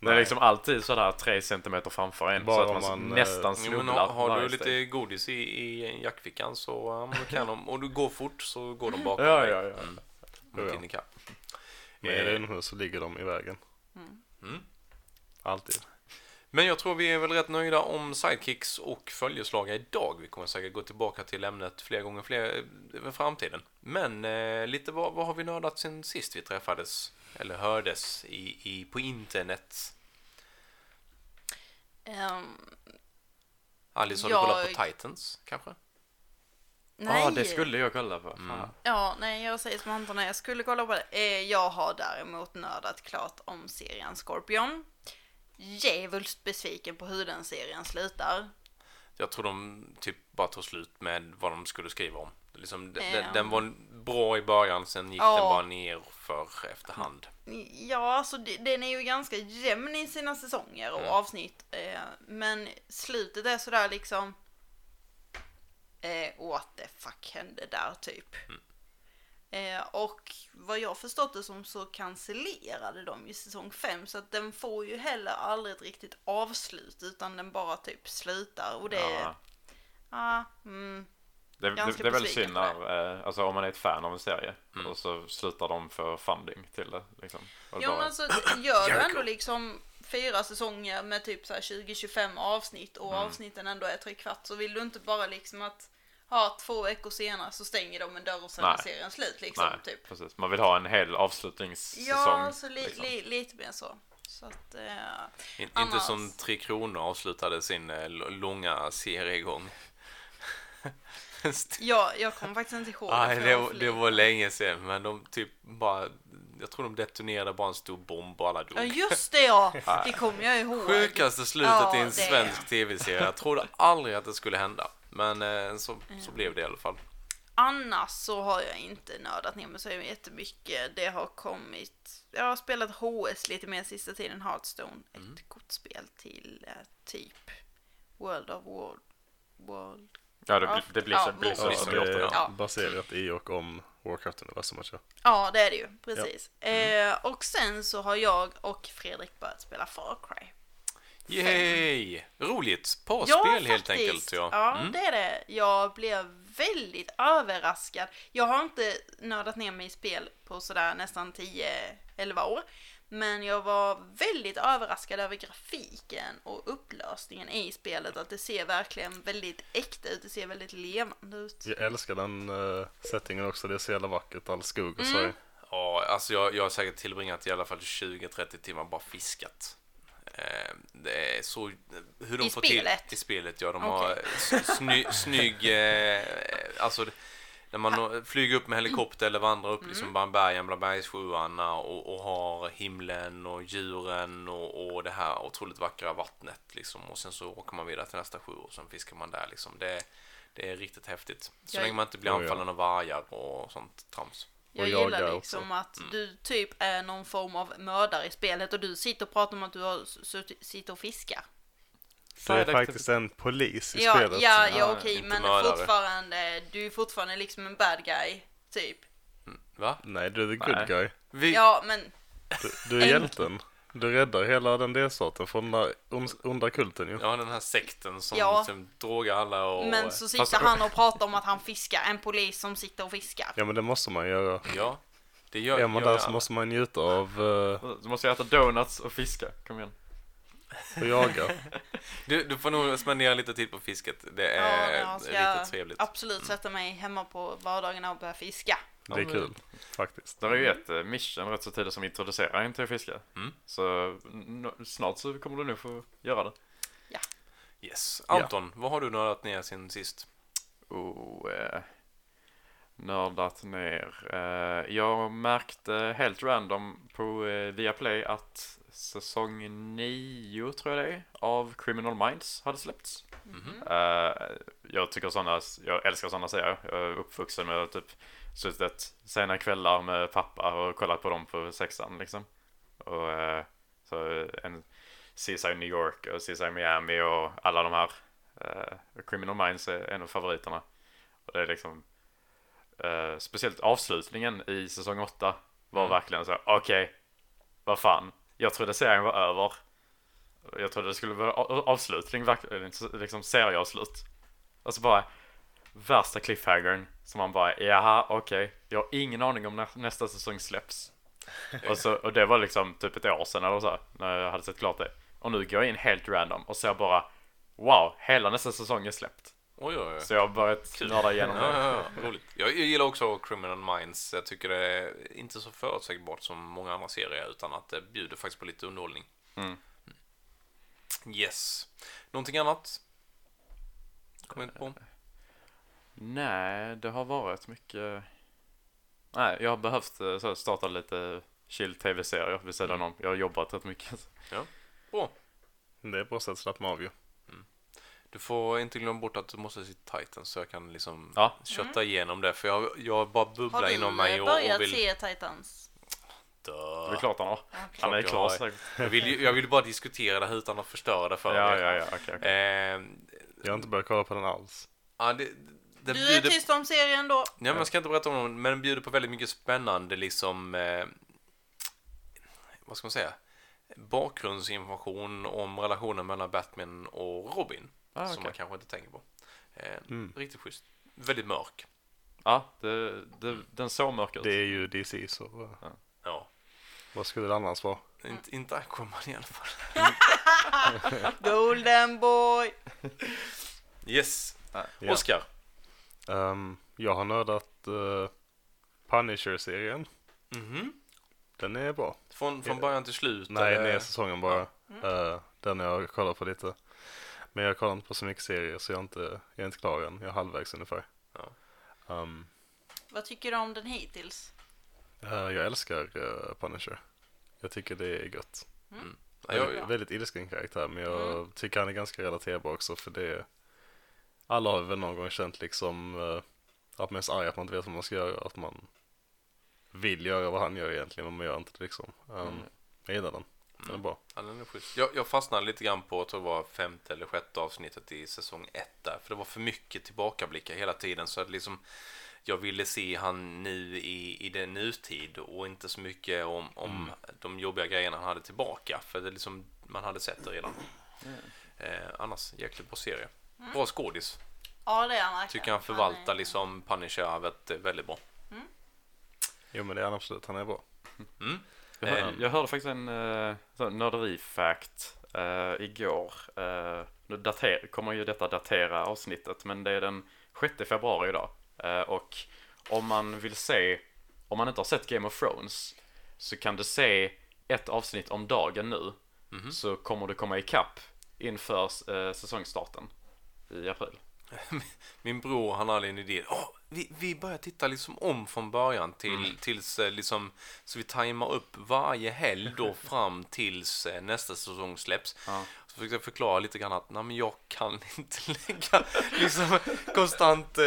Det är Nej. liksom alltid sådär tre centimeter framför en. Bara så att man, man, nästan Jo, men snubblar har, har du lite steg. godis i, i jackfickan så um, kan de, och du går fort så går de bakom Ja, dig. ja, ja. Mm. Mot ja. in i kapp. Men är det en hund så ligger de i vägen. Mm. Alltid. Men jag tror vi är väl rätt nöjda om sidekicks och följeslagare idag. Vi kommer säkert gå tillbaka till ämnet flera gånger fler i framtiden. Men eh, lite vad, vad har vi nördat sen sist vi träffades? Eller hördes i, i, på internet? Ehm, Alice, har Jag- du kollat på Titans kanske? nej. Ja, det skulle jag kolla på. Mm. Ja, nej, jag säger som Anton, jag skulle kolla på det. Eh, Jag har däremot nördat klart om serien Scorpion. Djävulskt besviken på hur den serien slutar. Jag tror de typ bara tog slut med vad de skulle skriva om. Liksom, den, den, var bra i början, sen gick Ja. den bara ner för efterhand. Ja, alltså den är ju ganska jämn i sina säsonger och Mm. avsnitt. Eh, men slutet är sådär liksom... Eh, what the fuck hände där typ? Mm. Eh, och vad jag förstått det som så cancellerade de i säsong 5 så att den får ju heller aldrig ett riktigt avslut utan den bara typ slutar och det... Ja. Ja, mm, Det, det, det är väl synd när, eh, alltså om man är ett fan av en serie Mm. och så slutar de för funding till det liksom. Och Ja bara- men alltså gör du ändå liksom fyra säsonger med typ så här 20-25 avsnitt och Mm. avsnitten ändå är tre kvart så vill du inte bara liksom att ha två veckor senare så stänger de en dörr och sen är serien slut liksom Nej, typ. precis. Man vill ha en hel avslutningssäsong. Ja, så li, liksom. li, lite mer så. Så att, eh, In, Inte Annars- som Tre Kronor avslutade sin eh, långa seriegång. ja, jag kommer faktiskt inte ihåg. Nej, det, var- det var länge sedan, men de typ bara... Jag tror de detonerade bara en stor bomb och alla dog. Ja just det ja, det kommer jag ihåg. Sjukaste slutet Ja, i en svensk tv-serie. Jag trodde aldrig att det skulle hända. Men eh, så, så blev det i alla fall. Annars så har jag inte nördat ner mig så jättemycket. Det har kommit, jag har spelat HS lite mer sista tiden, Hearthstone. Mm. Ett kortspel till eh, typ World of War, World. Ja, det, Ja. blir- det blir Ja, så, blir så Warcraft. Ja, som det är. Ja. baserat i och om Warcraft-universumet. Ja. Ja, det är det ju, precis. Mm. Eh, och sen så har jag och Fredrik börjat spela Far Cry. Yay! Roligt! Ja, Parspel helt faktiskt. enkelt. Ja. Ja, Mm. det är det. Jag blev väldigt överraskad. Jag har inte nördat ner mig i spel på sådär nästan 10-11 år. Men jag var väldigt överraskad över grafiken och upplösningen i spelet. Att det ser verkligen väldigt äkta ut. Det ser väldigt levande ut. Jag älskar den uh, settingen också. Det är så jävla vackert. All skog och Mm. så. Ja, alltså jag, jag har säkert tillbringat i alla fall 20-30 timmar bara fiskat. Eh, det är så... Hur de I får spelet? till... I spelet, ja. De Okej. har sny, snygg... Eh, alltså, när man nå- flyger upp med helikopter eller vandrar upp Mm. liksom bland bergen, bland bergssjöarna och, och har himlen och djuren och, och det här otroligt vackra vattnet liksom. Och sen så åker man vidare till nästa sjö och sen fiskar man där liksom. Det, det är riktigt häftigt. Så Jag- länge man inte blir anfallen av vargar och sånt trams. Jag Och gillar liksom också. att du typ är någon form av mördare i spelet och du sitter och pratar om att du har sitter och fiskar. Du är faktiskt en polis i Ja, spelet. ja, Ja, ja okej, men mördare. fortfarande, du är fortfarande liksom en bad guy, typ. Va? Nej, du är the good Nej. guy. Vi, Ja, men Du, du är En- hjälten. Du räddar hela den delstaten från den där onda kulten ju. Ja, den här sekten som, Ja. som drogar alla och... Men så sitter fast- han och pratar om att han fiskar. En polis som sitter och fiskar. Ja, men det måste man göra. Ja, det gör, Är man gör där så alla. måste man njuta av eh, Du måste äta donuts och fiska. Kom igen. att jaga. Du, du får nog spendera lite tid på fisket. Det Ja, är ska riktigt trevligt. absolut sätta mig hemma på vardagarna och börja fiska. Det är kul, faktiskt. Det är ju ett eh, mission rätt så tidigt som introducerar en till att fiska. Mm. Så snart så kommer du nog få göra det. Yes. Anton, vad har du nördat ner sen sist? Oh, eh, nördat ner. Eh, jag märkte helt random på eh, Viaplay att säsong 9 tror jag det är av Criminal Minds hade släppts. Mhm. Eh, jag tycker sådana, jag älskar sådana serier. Jag är uppvuxen med att typ suttit sena kvällar med pappa och kollat på dem på sexan liksom. Och eh, så en CSI New York och CSI Miami och alla de här. Eh, Criminal Minds är en av favoriterna. Och det är liksom eh, speciellt avslutningen i säsong 8 var Mm. verkligen så okej, vad fan. Jag trodde serien var över. Jag trodde det skulle vara avslutning, liksom serieavslut. Och så bara värsta cliffhangern som man bara, jaha okej, jag har ingen aning om när nästa säsong släpps. och, så, och det var liksom typ ett år sedan eller så, när jag hade sett klart det. Och nu går jag in helt random och ser bara, wow, hela nästa säsong är släppt. Oj, oj, oj. Så jag har börjat nörda igenom Ja, det. ja, ja. Roligt. Jag, jag gillar också Criminal Minds. Jag tycker det är inte så förutsägbart som många andra serier utan att det bjuder faktiskt på lite underhållning. Mm. Yes. Någonting annat? Kommer inte på. Nej, det har varit mycket... Nej, jag har behövt eh, så, starta lite chill tv-serier vid sidan om. Jag har jobbat rätt mycket. Bra. Det är bra sätt att slappna av ju. Du får inte glömma bort att du måste se Titans så jag kan liksom Ja. kötta igenom det. För jag, jag bara Har bubblar du inom mig eh, och, börjat och vill... se Titans? Det Dö. är klart han har. Han är jag klar har. säkert. Jag vill, jag vill bara diskutera det här utan att förstöra det för Ja, er. ja, ja, okej, okej. Ehm, Jag har inte börjat kolla på den alls. ja, det, det Du är bjuder tyst om serien då. Ja, men jag ska inte berätta om dem, men den bjuder på väldigt mycket spännande liksom... Eh, vad ska man säga? Bakgrundsinformation om relationen mellan Batman och Robin. Ah, Som man kanske inte tänker på. Eh, Mm. Riktigt schysst. Väldigt mörk. Ja, det, det, den såg mörk ut. Det är ju DC så eh, Ja. vad skulle det annars vara? Inte, inte Aquaman i alla fall. Golden boy. Yes. Ja. Oscar. Ehm, jag har nördat uh, Punisher-serien. Mhm. Den är bra. Från, från början till slut? Nej, eller? nya säsongen bara. Eh, den jag har kollat på lite. Men jag kollar inte på så mycket serier så jag är inte, jag är inte klar än. Jag är halvvägs ungefär. Ja. Ehm, Vad tycker du om den hittills? eh, jag älskar eh, Punisher. Jag tycker det är gött. Ja, Jag, jag, väldigt ilsken karaktär men jag Mm. tycker han är ganska relaterbar också för det Alla har väl någon gång känt liksom eh, att man är så arg att man inte vet vad man ska göra. Att man vill göra vad han gör egentligen men man gör inte det liksom. Um, Jag gillar den. Den är bra. ja, den är schysst. jag, jag fastnade lite grann på, tror det var femte eller sjätte avsnittet i säsong ett där. För det var för mycket tillbakablickar hela tiden. Så att liksom jag ville se han nu i, i den nutid och inte så mycket om, om de jobbiga grejerna han hade tillbaka. För det liksom, man hade sett det redan. Eh, annars jäkligt bra serie. Bra skådis. Ja, det är han verkligen. Tycker han förvaltar är- liksom Punisher-arvet väldigt bra. Jo men det är han absolut. Han är bra. Mm. Jag, hör, Eh. jag hörde faktiskt en uh, nörderi-fact eh, igår. Uh, nu dater, kommer ju detta datera avsnittet, men det är den 6 februari idag. Eh, och om man vill se, om man inte har sett Game of Thrones, så kan du se ett avsnitt om dagen nu. Mhm. så kommer det komma ikapp inför eh, säsongstarten i april. Min bror han hade en idé. Åh, vi, vi börjar titta liksom om från början till, tills eh, liksom så vi tajmar upp varje helg då fram tills eh, nästa säsong släpps. Ja. Så försökte jag förklara lite grann att nej, men jag kan inte lägga liksom konstant eh,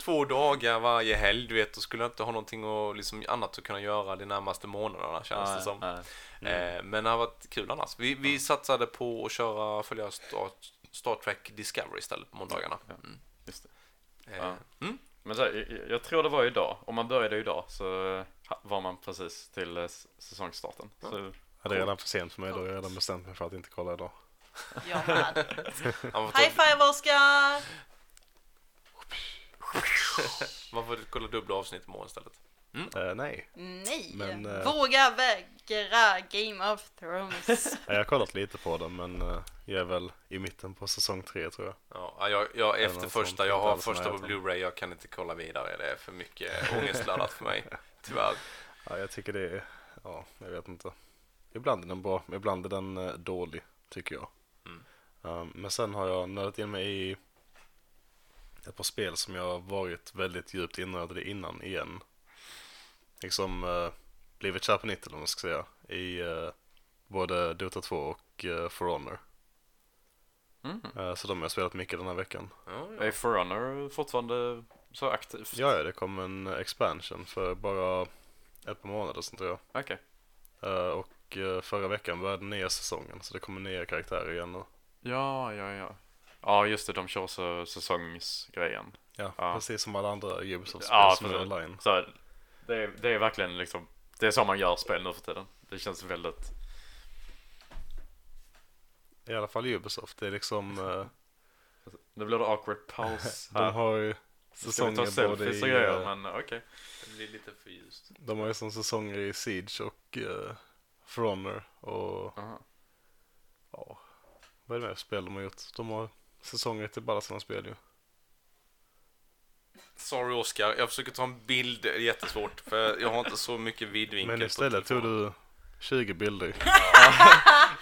två dagar varje helg. Du vet, då skulle jag inte ha någonting och, liksom, annat att kunna göra de närmaste månaderna känns det som. Ja, Eh, men det har varit kul annars. Vi, vi satsade på att köra, följa Star, Star Trek Discovery istället på måndagarna. Ja. Mm. just det. Eh, Ja. mm. Men så, här, jag, jag tror det var idag. Om man började idag så eh, var man precis till eh, säsongsstarten. Så, Ja, det är redan för sent för mig då. Jag har redan bestämt mig för att inte kolla idag. Jag med. High five Oscar! Man får kolla dubbla avsnitt imorgon istället. Eh, nej, Nej! Men, eh, Våga vägra Game of Thrones. jag har kollat lite på det men eh, jag är väl i mitten på säsong tre tror jag. Ja, jag, jag efter första, jag har första på. Blu-ray, jag kan inte kolla vidare. Det är för mycket ångestladdat för mig. Tyvärr. Ja, jag tycker det är, ja, jag vet inte. Ibland är den bra, ibland är den dålig, tycker jag. Mm. Um, men sen har jag nördat in mig i ett par spel som jag har varit väldigt djupt inrörd i innan igen. Liksom uh, blivit kär på nytt eller vad man ska säga. I eh, både Dota 2 och uh, For Honor. mm. Eh, så de har jag spelat mycket den här veckan. Ja, ja. Är For Honor fortfarande så aktivt? Ja, ja, det kom en expansion för bara ett par månader sedan tror jag. Okej. Eh, och förra veckan började nya säsongen så det kommer nya karaktärer igen nu. Ja, ja, ja. Ja, just det. De kör så säsongsgrejen. Ja, Ja. precis som alla andra Ubisoft-spel Ja, som är online. Så det är, det är verkligen liksom, det är så man gör spel nu för tiden. Det känns väldigt, I alla fall Ubisoft. Det är liksom, eh, nu blir det awkward paus de här. har ju Nu ska vi säsonger ta både selfies i, och grejer, eh, men okej. Det blir lite för ljust. de har ju som säsonger i Siege och uh, For Honor och Aha. ja, vad är det mer för spel de har gjort? De har säsonger till bara sina spel ju. Sorry Oscar, jag försöker ta en bild, det är jättesvårt för jag har inte så mycket vidvinkel Men istället tog du 20 bilder.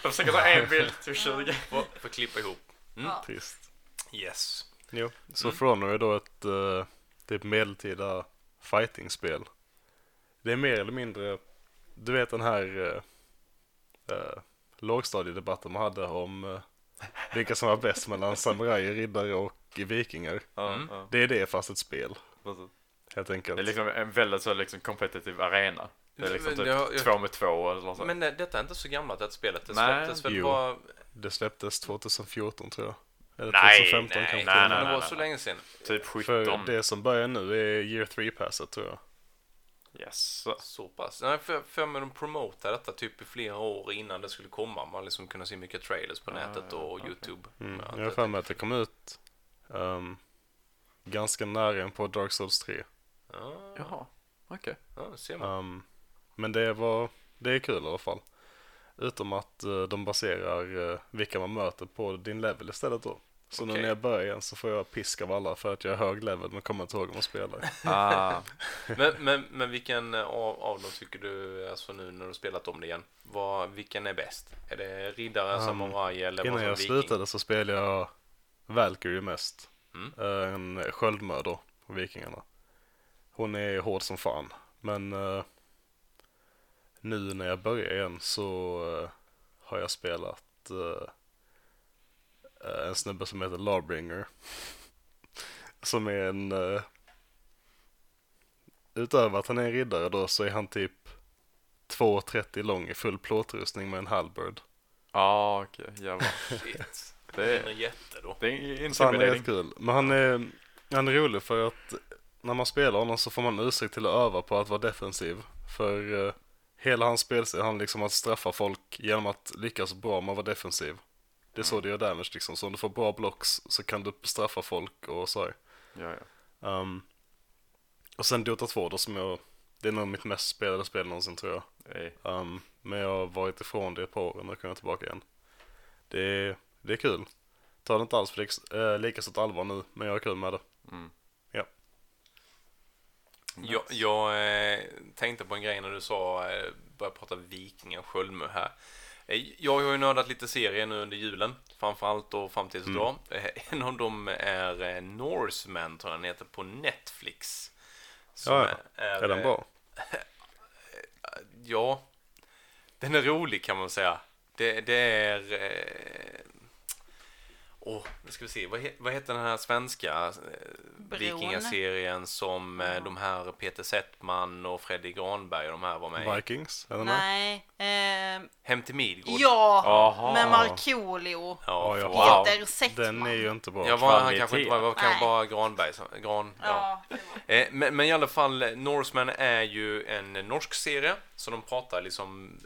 Jag försöker ta en bild till 20. Får, får klippa ihop. Mm. Ja. Trist. Yes. Jo, så Mm. For Honor är då ett uh, typ medeltida fightingspel. Det är mer eller mindre, du vet den här uh, uh, lågstadiedebatten man hade om uh, vilka som var bäst mellan samurajer, riddare och vikingar. Ja, Mm. ja, Det är det fast ett spel, precis. helt enkelt. Det är liksom en väldigt så liksom competitive arena. Det är liksom Men typ har- jag- två mot två eller så. Men det, detta är inte så gammalt det spelet. Det Nej. släpptes väl Jo. bara... Det släpptes 2014 tror jag. Eller Nej, 2015 Nej, kanske. nej, med. nej, det nej, var nej, så nej. länge sedan. Typ För 17. det som börjar nu är year 3-passet tror jag. Yes. Så pass. Nej, för, för mig de promotade detta typ i flera år innan det skulle komma. Man liksom kunde se mycket trailers på Ah, nätet och okej. YouTube. Mm. Ja, Jag har för mig att det kom ut ehm, ganska nära in på Dark Souls 3. Ja, Jaha, okej. ser man. Um, men det var, det är kul i alla fall. Utom att eh, de baserar uh, vilka man möter på din level istället då. Så nu Okej. när jag börjar igen så får jag pisk av alla för att jag är hög level men kommer inte ihåg om man spelar. Ah, Men, men, men vilken av, av dem tycker du, alltså nu när du spelat om det igen, vad, vilken är bäst? Är det riddare, Um, samuraj eller vad Innan jag viking? slutade så spelade jag Valkyrie mest. Mm. Eh, en sköldmördare på vikingarna. Hon är hård som fan. Men eh, nu när jag börjar igen så eh, har jag spelat eh, en snubbe som heter Larbringer. som är en... Uh, utöver att han är en riddare då så är han typ 2,30 lång i full plåtrustning med en halberd. ah, okej. Jävlar. Shit. Det är en jätte då. det är Så han är kul. Men han är, han är rolig för att när man spelar honom så får man ursäkt till att öva på att vara defensiv. För eh, hela hans spelstil handlar liksom om att straffa folk genom att lyckas bra med att vara defensiv. Det är så det gör damage liksom. Så om du får bra blocks så kan du straffa folk och så. här. Ja, ja. Um, och sen Dota 2 då som jag, det är nog mitt mest spelade spel någonsin tror jag. Um, men jag har varit ifrån det ett par år och nu kommer jag tillbaka igen. Det är, det är kul. Ta det inte alls för äh, lika stort allvar nu, men jag har kul med det. mm. Jag, jag eh, tänkte på en grej när du sa, eh, började prata vikingar och sköldmö här. Eh, Jag har ju nördat lite serier nu under julen, framförallt då fram tills idag. Eh, En av dem är Norseman, tror jag den heter, på Netflix. Ja, ja. är, Är den bra? Ja, den är rolig kan man säga. Det, det är... Eh... Åh, nu ska vi se. Vad, he, vad heter den här svenska eh, Bron. vikingaserien som eh, Ja. de här Peter Settman och Freddy Granberg och de här var med i? Vikings? Är den med? Nej. ehm, Hem till Midgård. ja, Jaha. med Markoolio. Ja, Ja, jag förlåt. Peter Settman. Den är ju inte bra. Jag var, han kanske inte var, var kanske Nej. bara Granberg. som- Gran, ja. Ja, det var- Eh, men, men i alla fall, Norseman är ju en norsk serie. Så de pratar liksom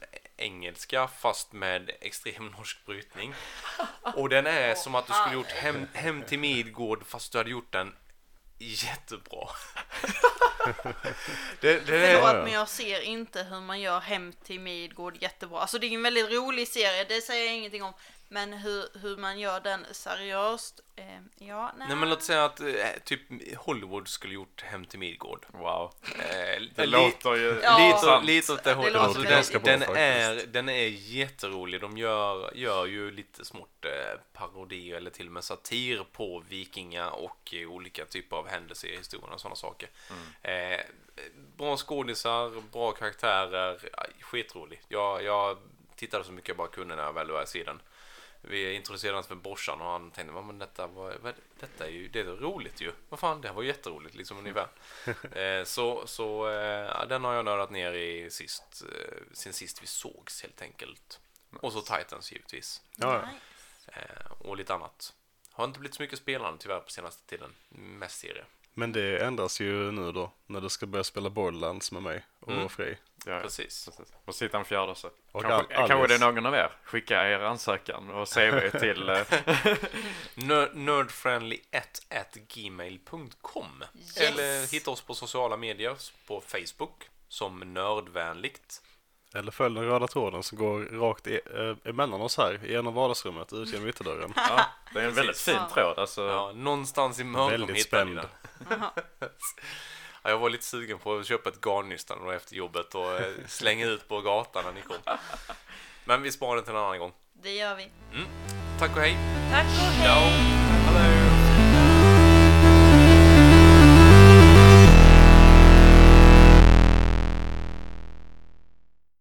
engelska fast med extrem norsk brytning. Och den är som att du skulle gjort hem, hem till Midgård fast du hade gjort den jättebra. det, det är, Förlåt, men jag ser inte hur man gör Hem till Midgård jättebra. Alltså det är en väldigt rolig serie, det säger jag ingenting om. Men hur, hur man gör den seriöst, eh, ja, nej. Nej men låt säga att eh, typ Hollywood skulle gjort Hem till Midgård. Wow. Eh, Det låter ju Ja. Lite, sant. lite åt det hållet. låter Alltså, ganska den, bra den, är, faktiskt. den är jätterolig. De gör, gör ju lite smått eh, parodi eller till och med satir på vikingar och eh, olika typer av händelser i historien och sådana saker. Eh, bra skådisar, bra karaktärer, skitrolig. Jag, jag tittade så mycket jag bara kunde när jag väl var i sidan. Vi introducerade honom för brorsan och han tänkte, "Vad, men detta, var, vad, detta är ju det är roligt ju. Vad fan, det här var jätteroligt liksom ungefär. eh, så så eh, den har jag nördat ner i sist, eh, sen sist vi sågs helt enkelt. Och så Titans givetvis. Ja. Nej. Eh, och lite annat. Har inte blivit så mycket spelande tyvärr på senaste tiden. Mest serie. Men det ändras ju nu då, när du ska börja spela Borderlands med mig och Mm. Frej. Ja, Precis. precis. Och sitta en fjärde så. Och Kanske, Al- kanske det är någon av er. Skicka er ansökan och CV till... eh, Nerd- Nerdfriendly1gmail.com Yes. Eller hitta oss på sociala medier på Facebook som Nördvänligt. Eller följ den röda tråden som går rakt e- emellan oss här, i ena vardagsrummet, ut genom ytterdörren. ja, det är en väldigt fin tråd. Alltså, Ja, någonstans i mörkrum Väldigt hittade ni spänd. den. Ja, jag var lite sugen på att köpa ett garnnystan efter jobbet och eh, slänga ut på gatan när ni kom. Men vi sparar det till en annan gång. Det gör vi. Tack och hej! Tack och hej! Ciao! Hallå!